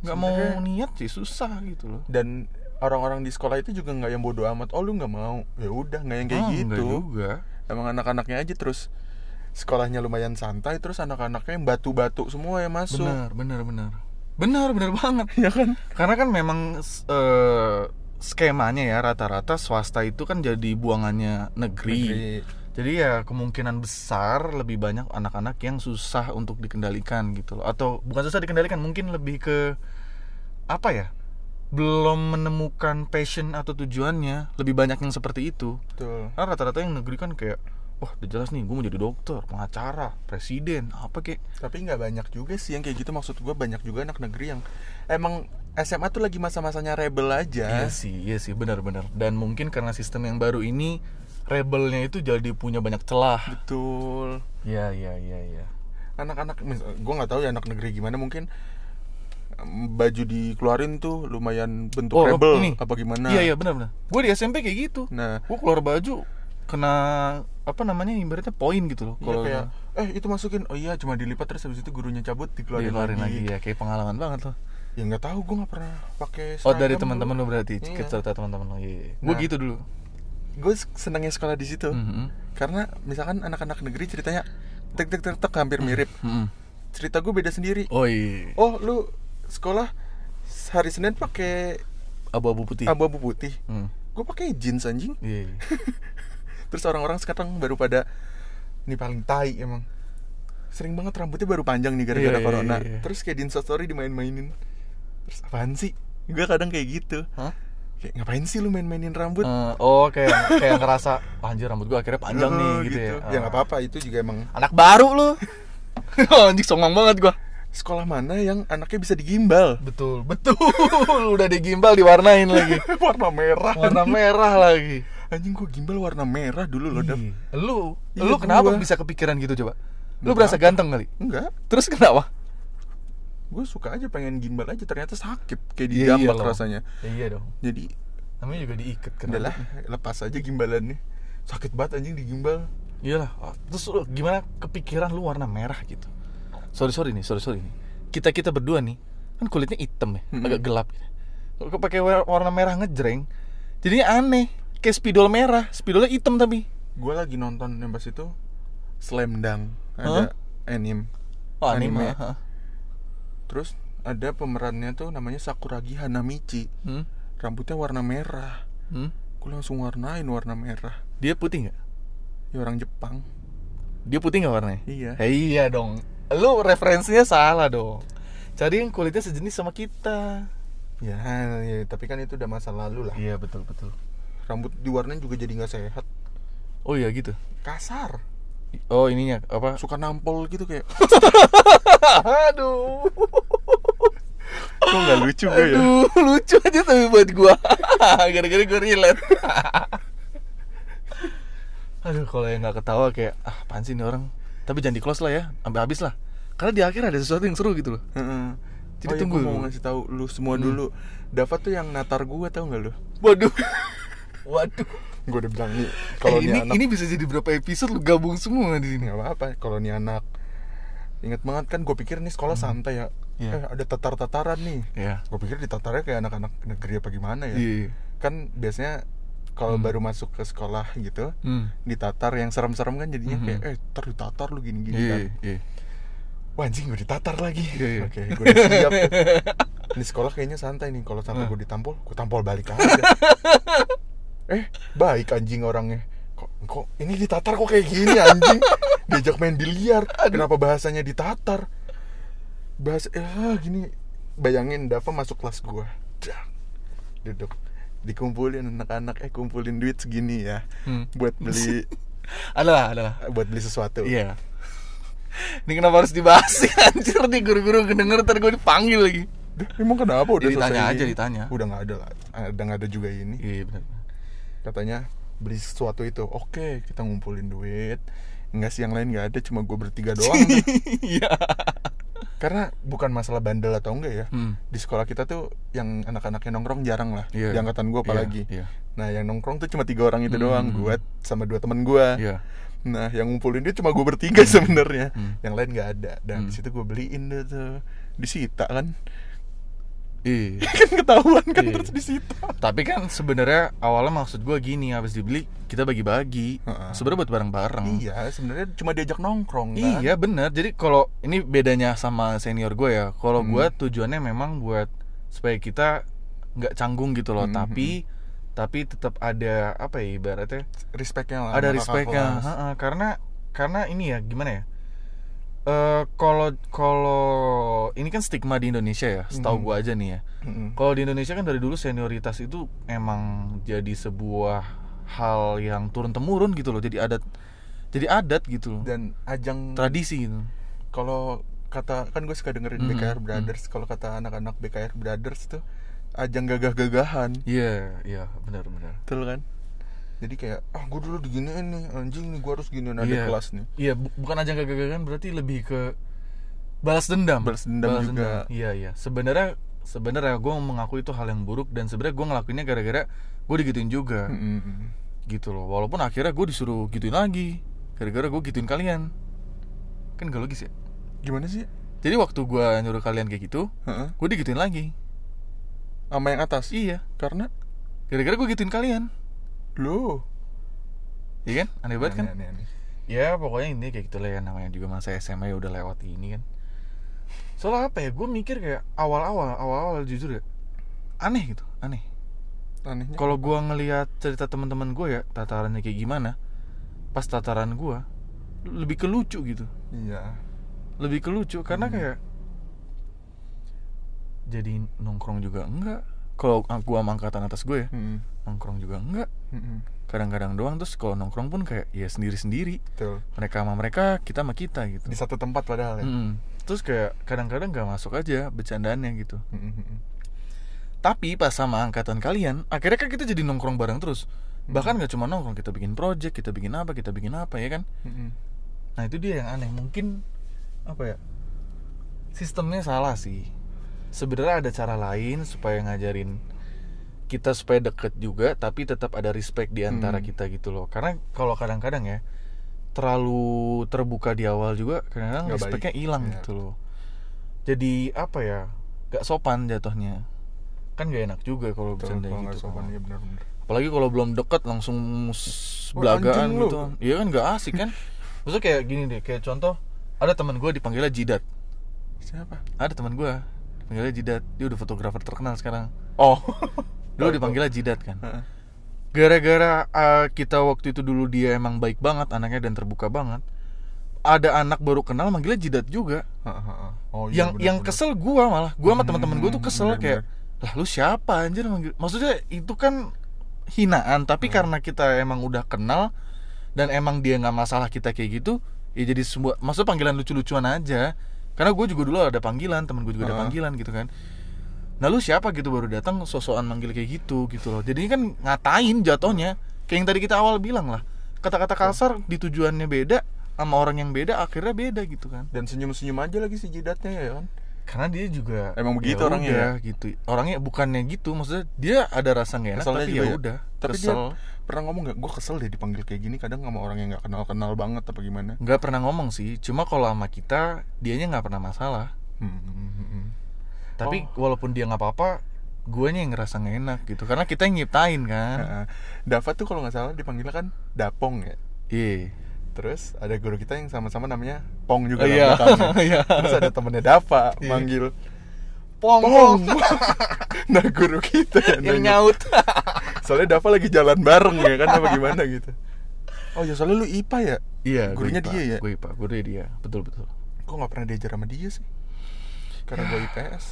Speaker 2: nggak mau niat sih susah gitu loh
Speaker 1: Dan orang-orang di sekolah itu juga nggak yang bodoh amat. Oh lu nggak mau, ya udah nggak yang kayak
Speaker 2: Ah,
Speaker 1: gitu.
Speaker 2: juga
Speaker 1: Emang anak-anaknya aja terus sekolahnya lumayan santai, terus anak-anaknya yang batu-batu semua yang masuk.
Speaker 2: benar benar benar benar benar banget
Speaker 1: Ya kan?
Speaker 2: karena kan memang eh, skemanya ya rata-rata swasta itu kan jadi buangannya negeri.
Speaker 1: Negeri.
Speaker 2: Jadi ya kemungkinan besar lebih banyak anak-anak yang susah untuk dikendalikan gitu loh. Atau bukan susah dikendalikan, mungkin lebih ke apa ya? Belum menemukan passion atau tujuannya. Lebih banyak yang seperti itu.
Speaker 1: betul
Speaker 2: Karena rata-rata yang negeri kan kayak wah udah jelas nih gue mau jadi dokter, pengacara, presiden, apa kek.
Speaker 1: tapi nggak banyak juga sih yang kayak gitu maksud gue banyak juga anak negeri yang emang SMA tuh lagi masa-masanya rebel aja
Speaker 2: Iya sih, iya sih benar-benar. Dan mungkin karena sistem yang baru ini rebelnya itu jadi punya banyak celah.
Speaker 1: betul
Speaker 2: Iya, iya, iya, iya.
Speaker 1: anak-anak gue nggak tahu ya anak negeri gimana mungkin baju dikeluarin tuh lumayan bentuk
Speaker 2: Oh,
Speaker 1: rebel
Speaker 2: ini.
Speaker 1: apa gimana
Speaker 2: Iya, iya benar-benar. Gue di SMP kayak gitu.
Speaker 1: nah
Speaker 2: Gue keluar baju kena apa namanya ibaratnya poin gitu loh.
Speaker 1: iya
Speaker 2: Kalau
Speaker 1: kayak eh itu masukin oh iya cuma dilipat terus habis itu gurunya cabut dikeluarin,
Speaker 2: dikeluarin
Speaker 1: lagi.
Speaker 2: lagi. ya kayak pengalaman banget loh.
Speaker 1: ya nggak tahu gue nggak pernah pakai
Speaker 2: Oh dari teman-teman lo berarti
Speaker 1: Iya.
Speaker 2: cerita teman-teman lo. Iya. Gue
Speaker 1: Nah.
Speaker 2: gitu dulu.
Speaker 1: gue senangnya sekolah di situ
Speaker 2: Mhm.
Speaker 1: karena misalkan anak-anak negeri ceritanya tek tek tek tek hampir mirip
Speaker 2: Mhm.
Speaker 1: cerita gue beda sendiri
Speaker 2: Oh iya.
Speaker 1: oh lu sekolah hari senin pakai
Speaker 2: Abu-abu putih.
Speaker 1: abu-abu putih
Speaker 2: Hmm.
Speaker 1: gue pakai jeans anjing
Speaker 2: Iya. (laughs)
Speaker 1: terus orang-orang sekarang baru pada ini paling tai emang sering banget rambutnya baru panjang nih gara-gara
Speaker 2: Iya, iya,
Speaker 1: corona
Speaker 2: iya, iya.
Speaker 1: terus kayak di instastory dimain-mainin terus apaan sih gue kadang kayak gitu
Speaker 2: Hah?
Speaker 1: kayak ngapain sih lu main-mainin rambut
Speaker 2: Eh, oh kayak kayak ngerasa "Ah, anjir rambut gue akhirnya panjang nih
Speaker 1: Eh,
Speaker 2: gitu, ya.
Speaker 1: ya nggak apa-apa itu juga emang
Speaker 2: Anak baru lu. (laughs) Anjing songong banget gua.
Speaker 1: sekolah mana yang anaknya bisa digimbal
Speaker 2: Betul, betul. (laughs) Udah digimbal diwarnain lagi. (laughs)
Speaker 1: warna merah
Speaker 2: Warna merah lagi.
Speaker 1: Anjing gue gimbal warna merah dulu loh
Speaker 2: Ih, Lu,
Speaker 1: Iya,
Speaker 2: lu kenapa
Speaker 1: gua.
Speaker 2: bisa kepikiran gitu coba? Lu berasa ganteng kali?
Speaker 1: enggak
Speaker 2: Terus kenapa?
Speaker 1: gue suka aja pengen gimbal aja ternyata sakit kayak
Speaker 2: Iya,
Speaker 1: dijambak
Speaker 2: iya loh.
Speaker 1: rasanya
Speaker 2: Ya, iya dong.
Speaker 1: jadi
Speaker 2: Namanya juga diikat kan.
Speaker 1: udahlah lepas aja gimbalannya sakit banget anjing digimbal
Speaker 2: Iyalah. Ah, Terus lu gimana kepikiran lu warna merah gitu? Sorry sorry nih, sorry sorry nih. Kita kita berdua nih kan kulitnya hitam ya,
Speaker 1: Mm-mm.
Speaker 2: agak gelap. Gitu. Kalau pakai war- warna merah ngejreng, jadinya aneh. Kayak spidol merah, spidolnya hitam tapi.
Speaker 1: gue lagi nonton yang pas itu Slam Dunk ada anime
Speaker 2: Oh, anime.
Speaker 1: Anime.
Speaker 2: Hah?
Speaker 1: terus ada pemerannya tuh namanya Sakuragi Hanamichi
Speaker 2: Hmm?
Speaker 1: rambutnya warna merah
Speaker 2: Hmm?
Speaker 1: gue langsung warnain warna merah
Speaker 2: Dia putih nggak?
Speaker 1: ya orang Jepang
Speaker 2: Dia putih nggak warnanya?
Speaker 1: iya
Speaker 2: Eh, iya dong. Lu referensinya salah dong. Cari yang kulitnya sejenis sama kita.
Speaker 1: ya, ya tapi kan itu udah masa lalu lah
Speaker 2: Iya betul betul.
Speaker 1: Rambut diwarnain juga jadi nggak sehat
Speaker 2: Oh iya gitu.
Speaker 1: kasar
Speaker 2: Oh ininya apa?
Speaker 1: suka nampol gitu kayak (laughs)
Speaker 2: Aduh.
Speaker 1: kok nggak lucu gue ya
Speaker 2: Aduh, lucu aja tapi buat gua. (laughs) Gara-gara gua relate. (laughs) Aduh, kalau yang nggak ketawa kayak ah, apaan sih ini orang? Tapi jangan di close lah ya, sampai habis lah. Karena di akhir ada sesuatu yang seru gitu loh.
Speaker 1: Heeh.
Speaker 2: Jadi
Speaker 1: oh, iya,
Speaker 2: tunggu
Speaker 1: gua mau ngasih tahu lu semua
Speaker 2: Hmm.
Speaker 1: dulu Dava tuh yang natar gue tau nggak lu
Speaker 2: Waduh. Waduh.
Speaker 1: gue udah bilang nih
Speaker 2: Kalau
Speaker 1: kalau
Speaker 2: ini
Speaker 1: anak
Speaker 2: ini bisa jadi berapa episode lu gabung semua di sini.
Speaker 1: apa-apa kalau nih anak inget banget kan gue pikir nih sekolah santai ya
Speaker 2: Iya.
Speaker 1: eh ada tatar-tataran nih
Speaker 2: Ya.
Speaker 1: gue pikir ditatarnya kayak anak-anak negeri apa gimana ya
Speaker 2: Iya.
Speaker 1: kan biasanya kalau
Speaker 2: Hmm.
Speaker 1: baru masuk ke sekolah gitu
Speaker 2: Hmm.
Speaker 1: ditatar yang serem-serem kan jadinya
Speaker 2: Mhm.
Speaker 1: kayak eh ntar ditatar lu gini-gini
Speaker 2: Iya,
Speaker 1: kan
Speaker 2: iya.
Speaker 1: wah anjing gue ditatar lagi
Speaker 2: Iya, iya.
Speaker 1: oke gue udah siap (laughs) di sekolah kayaknya santai nih kalau sampai gue ditampol gue tampol balik aja (laughs) eh baik anjing orangnya. Kok kok ini ditatar kok kayak gini anjing? Diajak main biliar kenapa bahasanya ditatar? Bahasa eh gini. Bayangin Dava masuk kelas gua. Duduk. Dikumpulin anak-anak eh kumpulin duit segini ya.
Speaker 2: Hmm.
Speaker 1: buat beli (laughs)
Speaker 2: Adalah, adalah.
Speaker 1: buat beli sesuatu.
Speaker 2: Iya. Ini kenapa harus dibahas sih anjir? Nih guru-guru kedenger ntar gue dipanggil lagi.
Speaker 1: Dah, emang kenapa udah
Speaker 2: Ya, ditanya aja, ditanya.
Speaker 1: udah nggak ada lah. Ada nggak ada juga ini.
Speaker 2: Iya benar.
Speaker 1: Katanya beli sesuatu itu oke kita ngumpulin duit enggak sih yang lain nggak ada cuma gue bertiga doang (laughs)
Speaker 2: Iya.
Speaker 1: karena bukan masalah bandel atau enggak ya
Speaker 2: Hmm.
Speaker 1: di sekolah kita tuh yang anak-anaknya nongkrong jarang lah
Speaker 2: Iya.
Speaker 1: di angkatan gue apalagi
Speaker 2: Iya.
Speaker 1: nah yang nongkrong tuh cuma tiga orang itu
Speaker 2: Hmm.
Speaker 1: doang gue sama dua temen gue
Speaker 2: Iya.
Speaker 1: nah yang ngumpulin dia cuma gue bertiga (laughs) sebenarnya
Speaker 2: Hmm.
Speaker 1: yang lain nggak ada dan
Speaker 2: Hmm.
Speaker 1: di situ gue beliin deh tuh disita kan
Speaker 2: Iya. (laughs)
Speaker 1: kan ketahuan kan
Speaker 2: Iya.
Speaker 1: terus disita
Speaker 2: Tapi kan sebenarnya awalnya maksud gue gini habis dibeli kita bagi-bagi.
Speaker 1: Heeh.
Speaker 2: Sebenarnya buat bareng-bareng.
Speaker 1: iya sebenarnya cuma diajak nongkrong kan
Speaker 2: Iya benar. Jadi kalau ini bedanya sama senior gue ya. Kalau
Speaker 1: Hmm.
Speaker 2: gue tujuannya memang buat supaya kita nggak canggung gitu loh.
Speaker 1: Hmm,
Speaker 2: Tapi tapi tetap ada apa ya ibaratnya
Speaker 1: respectnya lah
Speaker 2: ada respectnya karena karena ini ya gimana ya Eh kalau kalau ini kan stigma di Indonesia ya setahu
Speaker 1: Mhm.
Speaker 2: gua aja nih ya.
Speaker 1: Mm-mm.
Speaker 2: kalau di Indonesia kan dari dulu senioritas itu emang jadi sebuah hal yang turun temurun gitu loh jadi adat jadi adat gitu loh.
Speaker 1: Dan ajang
Speaker 2: tradisi gitu.
Speaker 1: Kalau kata kan gue suka dengerin
Speaker 2: Mhm,
Speaker 1: BKR
Speaker 2: mhm.
Speaker 1: Brothers kalau kata anak-anak BKR Brothers tuh ajang gagah-gagahan.
Speaker 2: Iya iya benar benar.
Speaker 1: Betul kan jadi kayak ah gue dulu diginiin nih anjing nih gue harus giniin ada
Speaker 2: Iya.
Speaker 1: kelas nih
Speaker 2: Iya, bu- bukan aja gagagan berarti lebih ke balas dendam.
Speaker 1: Balas dendam juga.
Speaker 2: Iya, iya. Sebenarnya sebenarnya gue mengaku itu hal yang buruk dan sebenarnya gue ngelakuinnya gara-gara gue digituin juga
Speaker 1: Mm-mm.
Speaker 2: gitu loh. Walaupun akhirnya gue disuruh gituin lagi gara-gara gue gituin kalian. Kan gak logis ya.
Speaker 1: gimana sih
Speaker 2: Jadi waktu gue nyuruh kalian kayak gitu,
Speaker 1: Heeh.
Speaker 2: gue digituin lagi.
Speaker 1: sama yang atas
Speaker 2: Iya,
Speaker 1: karena
Speaker 2: gara-gara gue gituin kalian.
Speaker 1: Lo
Speaker 2: Iya kan? Aneh banget kan?
Speaker 1: Aneh, aneh, aneh.
Speaker 2: Ya pokoknya ini kayak gitu lah ya. Namanya juga masa SMA ya udah lewat ini kan. Soalnya apa ya, gue mikir kayak awal-awal, awal-awal jujur ya Aneh gitu, aneh.
Speaker 1: Anehnya
Speaker 2: Kalau gue ngelihat cerita teman-teman gue ya, tatarannya kayak gimana Pas tataran gue, lebih ke lucu gitu.
Speaker 1: Iya.
Speaker 2: Lebih ke lucu, karena
Speaker 1: Hmm.
Speaker 2: kayak Jadi nongkrong juga enggak Kalau gue sama angkatan atas gue ya,
Speaker 1: Mm-mm.
Speaker 2: nongkrong juga enggak. Kadang-kadang doang, terus kalau nongkrong pun kayak ya sendiri-sendiri. Mereka sama mereka, kita sama kita gitu.
Speaker 1: Di satu tempat padahal ya.
Speaker 2: Mm-mm. Terus kayak kadang-kadang gak masuk aja bercandaannya gitu.
Speaker 1: Mm-mm.
Speaker 2: Tapi pas sama angkatan kalian Akhirnya kan kita jadi nongkrong bareng terus. Bahkan gak cuma nongkrong Kita bikin project, kita bikin apa, kita bikin apa ya kan?
Speaker 1: Mm-mm.
Speaker 2: Nah itu dia yang aneh. Mungkin Apa ya Sistemnya salah sih Sebenarnya ada cara lain Supaya ngajarin Kita supaya deket juga Tapi tetap ada respect di antara
Speaker 1: Hmm.
Speaker 2: kita gitu loh. Karena kalau kadang-kadang ya Terlalu terbuka di awal juga Kadang-kadang respectnya hilang
Speaker 1: Iya.
Speaker 2: gitu loh. Jadi apa ya Gak sopan jatuhnya. Kan gak enak juga kalau bercanda gitu
Speaker 1: sopan
Speaker 2: kan.
Speaker 1: iya benar-benar
Speaker 2: Apalagi kalau belum deket langsung
Speaker 1: Wah,
Speaker 2: belagaan gitu Iya kan gak asik kan. (laughs) Maksudnya kayak gini deh Kayak contoh Ada teman gue dipanggilnya Jidat.
Speaker 1: Siapa?
Speaker 2: Ada teman gue Dipanggilnya Jidat. Dia udah fotografer terkenal sekarang.
Speaker 1: Oh. (laughs)
Speaker 2: Dulu dipanggilnya Jidat kan. Gara-gara uh, kita waktu itu dulu dia emang baik banget Anaknya dan terbuka banget Ada anak baru kenal manggilnya Jidat juga.
Speaker 1: Oh iya
Speaker 2: Yang yang
Speaker 1: benar-benar.
Speaker 2: kesel gue malah. Gue sama
Speaker 1: Hmm,
Speaker 2: teman-teman gue tuh kesel
Speaker 1: bener-bener.
Speaker 2: kayak Lah lu siapa anjir? Manggil Maksudnya itu kan hinaan Tapi
Speaker 1: Hmm.
Speaker 2: karena kita emang udah kenal Dan emang dia nggak masalah kita kayak gitu Ya jadi semua Maksudnya panggilan lucu-lucuan aja Karena gue juga dulu ada panggilan Temen gue juga ada
Speaker 1: Ah.
Speaker 2: panggilan gitu kan. Nah lu siapa gitu baru datang sosokan manggil kayak gitu gitu loh. Jadi kan ngatain jatuhnya. Kayak yang tadi kita awal bilang lah. Kata-kata kasar di tujuannya beda Sama orang yang beda akhirnya beda gitu kan.
Speaker 1: Dan senyum-senyum aja lagi si jidatnya ya kan?
Speaker 2: Karena dia juga
Speaker 1: Emang begitu
Speaker 2: ya
Speaker 1: orangnya
Speaker 2: udah, gitu. Orangnya bukannya gitu maksudnya dia ada rasa nggak enak
Speaker 1: Keselnya
Speaker 2: tapi ya
Speaker 1: ya?
Speaker 2: udah
Speaker 1: tapi
Speaker 2: kesel.
Speaker 1: dia pernah ngomong nggak gue kesel deh dipanggil kayak gini kadang sama orang yang nggak kenal kenal banget apa gimana
Speaker 2: nggak pernah ngomong sih cuma kalau sama kita dianya nggak pernah masalah
Speaker 1: Hmm, hmm, hmm, hmm.
Speaker 2: tapi
Speaker 1: Oh.
Speaker 2: walaupun dia nggak apa-apa guanya yang ngerasa nggak enak gitu karena kita yang nyiptain kan
Speaker 1: Heeh. Dava tuh kalau nggak salah dipanggilnya kan Dapong ya
Speaker 2: iya
Speaker 1: terus ada guru kita yang sama-sama namanya Pong juga
Speaker 2: Oh, iya. (laughs) Iya.
Speaker 1: terus ada temennya Dava
Speaker 2: Iya.
Speaker 1: manggil
Speaker 2: pong.
Speaker 1: Pong. (laughs) Nah guru kita
Speaker 2: yang
Speaker 1: nanya.
Speaker 2: nyaut. (laughs)
Speaker 1: Soalnya Dava lagi jalan bareng ya kan apa gimana gitu. Oh ya soalnya lu IPA ya?
Speaker 2: Iya
Speaker 1: Gurunya dia ya?
Speaker 2: gue ipa gurunya dia betul betul.
Speaker 1: Kok nggak pernah diajar sama dia sih? Karena gue IPS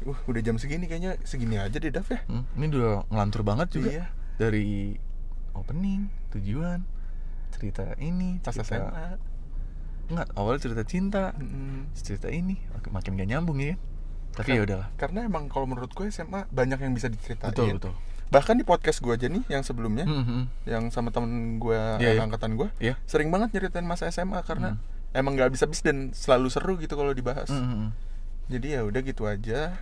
Speaker 1: uh udah jam segini kayaknya. Segini aja deh Dav ya.
Speaker 2: Hmm, ini udah ngelantur banget juga.
Speaker 1: Iya.
Speaker 2: dari opening tujuan cerita ini
Speaker 1: pas
Speaker 2: cerita
Speaker 1: SMA
Speaker 2: Enggak, awalnya cerita cinta,
Speaker 1: Mm-mm.
Speaker 2: cerita ini mak- makin gak nyambung ya. Tapi ya udahlah.
Speaker 1: karena emang kalau menurut gue SMA banyak yang bisa diceritain
Speaker 2: Betul, betul.
Speaker 1: bahkan di podcast gue aja nih yang sebelumnya
Speaker 2: Mhm.
Speaker 1: yang sama temen gue
Speaker 2: Iya, iya.
Speaker 1: angkatan gue
Speaker 2: Iya.
Speaker 1: sering banget nyeritain masa SMA karena
Speaker 2: Hmm.
Speaker 1: emang nggak bisa habis dan selalu seru gitu kalau dibahas
Speaker 2: Mhm.
Speaker 1: jadi ya udah gitu aja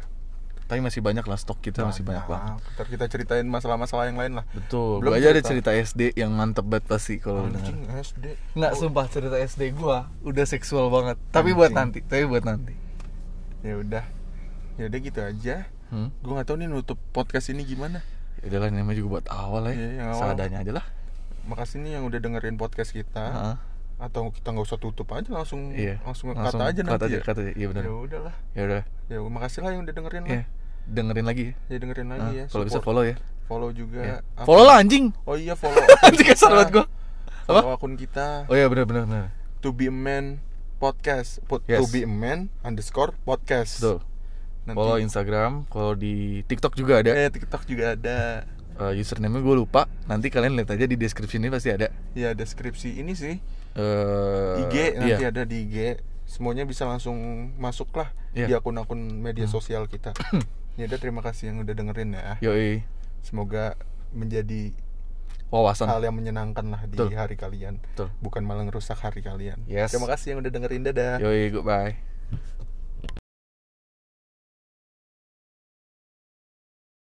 Speaker 2: Tapi masih banyak lah stok kita masih banyak banget.
Speaker 1: Ntar kita ceritain masalah-masalah yang lain lah
Speaker 2: Betul.
Speaker 1: Belum
Speaker 2: Gua aja ada
Speaker 1: cerita.
Speaker 2: SD yang mantep banget pasti kalau
Speaker 1: SD
Speaker 2: Enggak,
Speaker 1: Oh,
Speaker 2: sumpah cerita SD gua udah seksual banget. Tapi buat nanti, tapi buat nanti.
Speaker 1: ya udah ya udah gitu aja
Speaker 2: Hmm?
Speaker 1: gue nggak tahu nih nutup podcast ini gimana
Speaker 2: Ya udahlah ini namanya juga buat awal ya.
Speaker 1: Iya, yang awal.
Speaker 2: Seadanya aja lah.
Speaker 1: makasih nih yang udah dengerin podcast kita
Speaker 2: Heeh.
Speaker 1: atau kita nggak usah tutup aja langsung
Speaker 2: Iya.
Speaker 1: langsung, kata aja
Speaker 2: cut
Speaker 1: nanti
Speaker 2: aja,
Speaker 1: ya
Speaker 2: cut aja. Iya benar.
Speaker 1: ya udahlah
Speaker 2: Ya udah.
Speaker 1: ya makasih lah yang udah dengerin
Speaker 2: Iya.
Speaker 1: lah
Speaker 2: Dengerin lagi ya.
Speaker 1: ya dengerin lagi ya
Speaker 2: kalau bisa follow ya.
Speaker 1: follow juga
Speaker 2: Ya. Follow lah anjing.
Speaker 1: oh iya (laughs) follow
Speaker 2: Anjing kasar banget gua.
Speaker 1: follow akun kita
Speaker 2: Oh iya benar benar benar.
Speaker 1: to be a man podcast Put,
Speaker 2: Yes.
Speaker 1: to be a man underscore podcast
Speaker 2: Betul.
Speaker 1: Nanti-
Speaker 2: Follow Instagram, kalau di TikTok juga ada.
Speaker 1: eh tiktok juga ada
Speaker 2: Eh, username-nya gue lupa. Nanti kalian lihat aja di deskripsi ini pasti ada.
Speaker 1: ya deskripsi ini sih
Speaker 2: Eh
Speaker 1: IG nanti
Speaker 2: iya.
Speaker 1: ada di IG semuanya bisa langsung masuk lah
Speaker 2: Iya.
Speaker 1: di akun-akun media sosial kita (clears throat) ya udah terima kasih yang udah dengerin ya
Speaker 2: Yoi.
Speaker 1: semoga menjadi
Speaker 2: Wawasan.
Speaker 1: hal yang menyenangkan lah di
Speaker 2: Betul.
Speaker 1: hari kalian
Speaker 2: Betul.
Speaker 1: bukan malah ngerusak hari kalian
Speaker 2: Yes.
Speaker 1: terima kasih yang udah dengerin dadah
Speaker 2: Yoi, goodbye.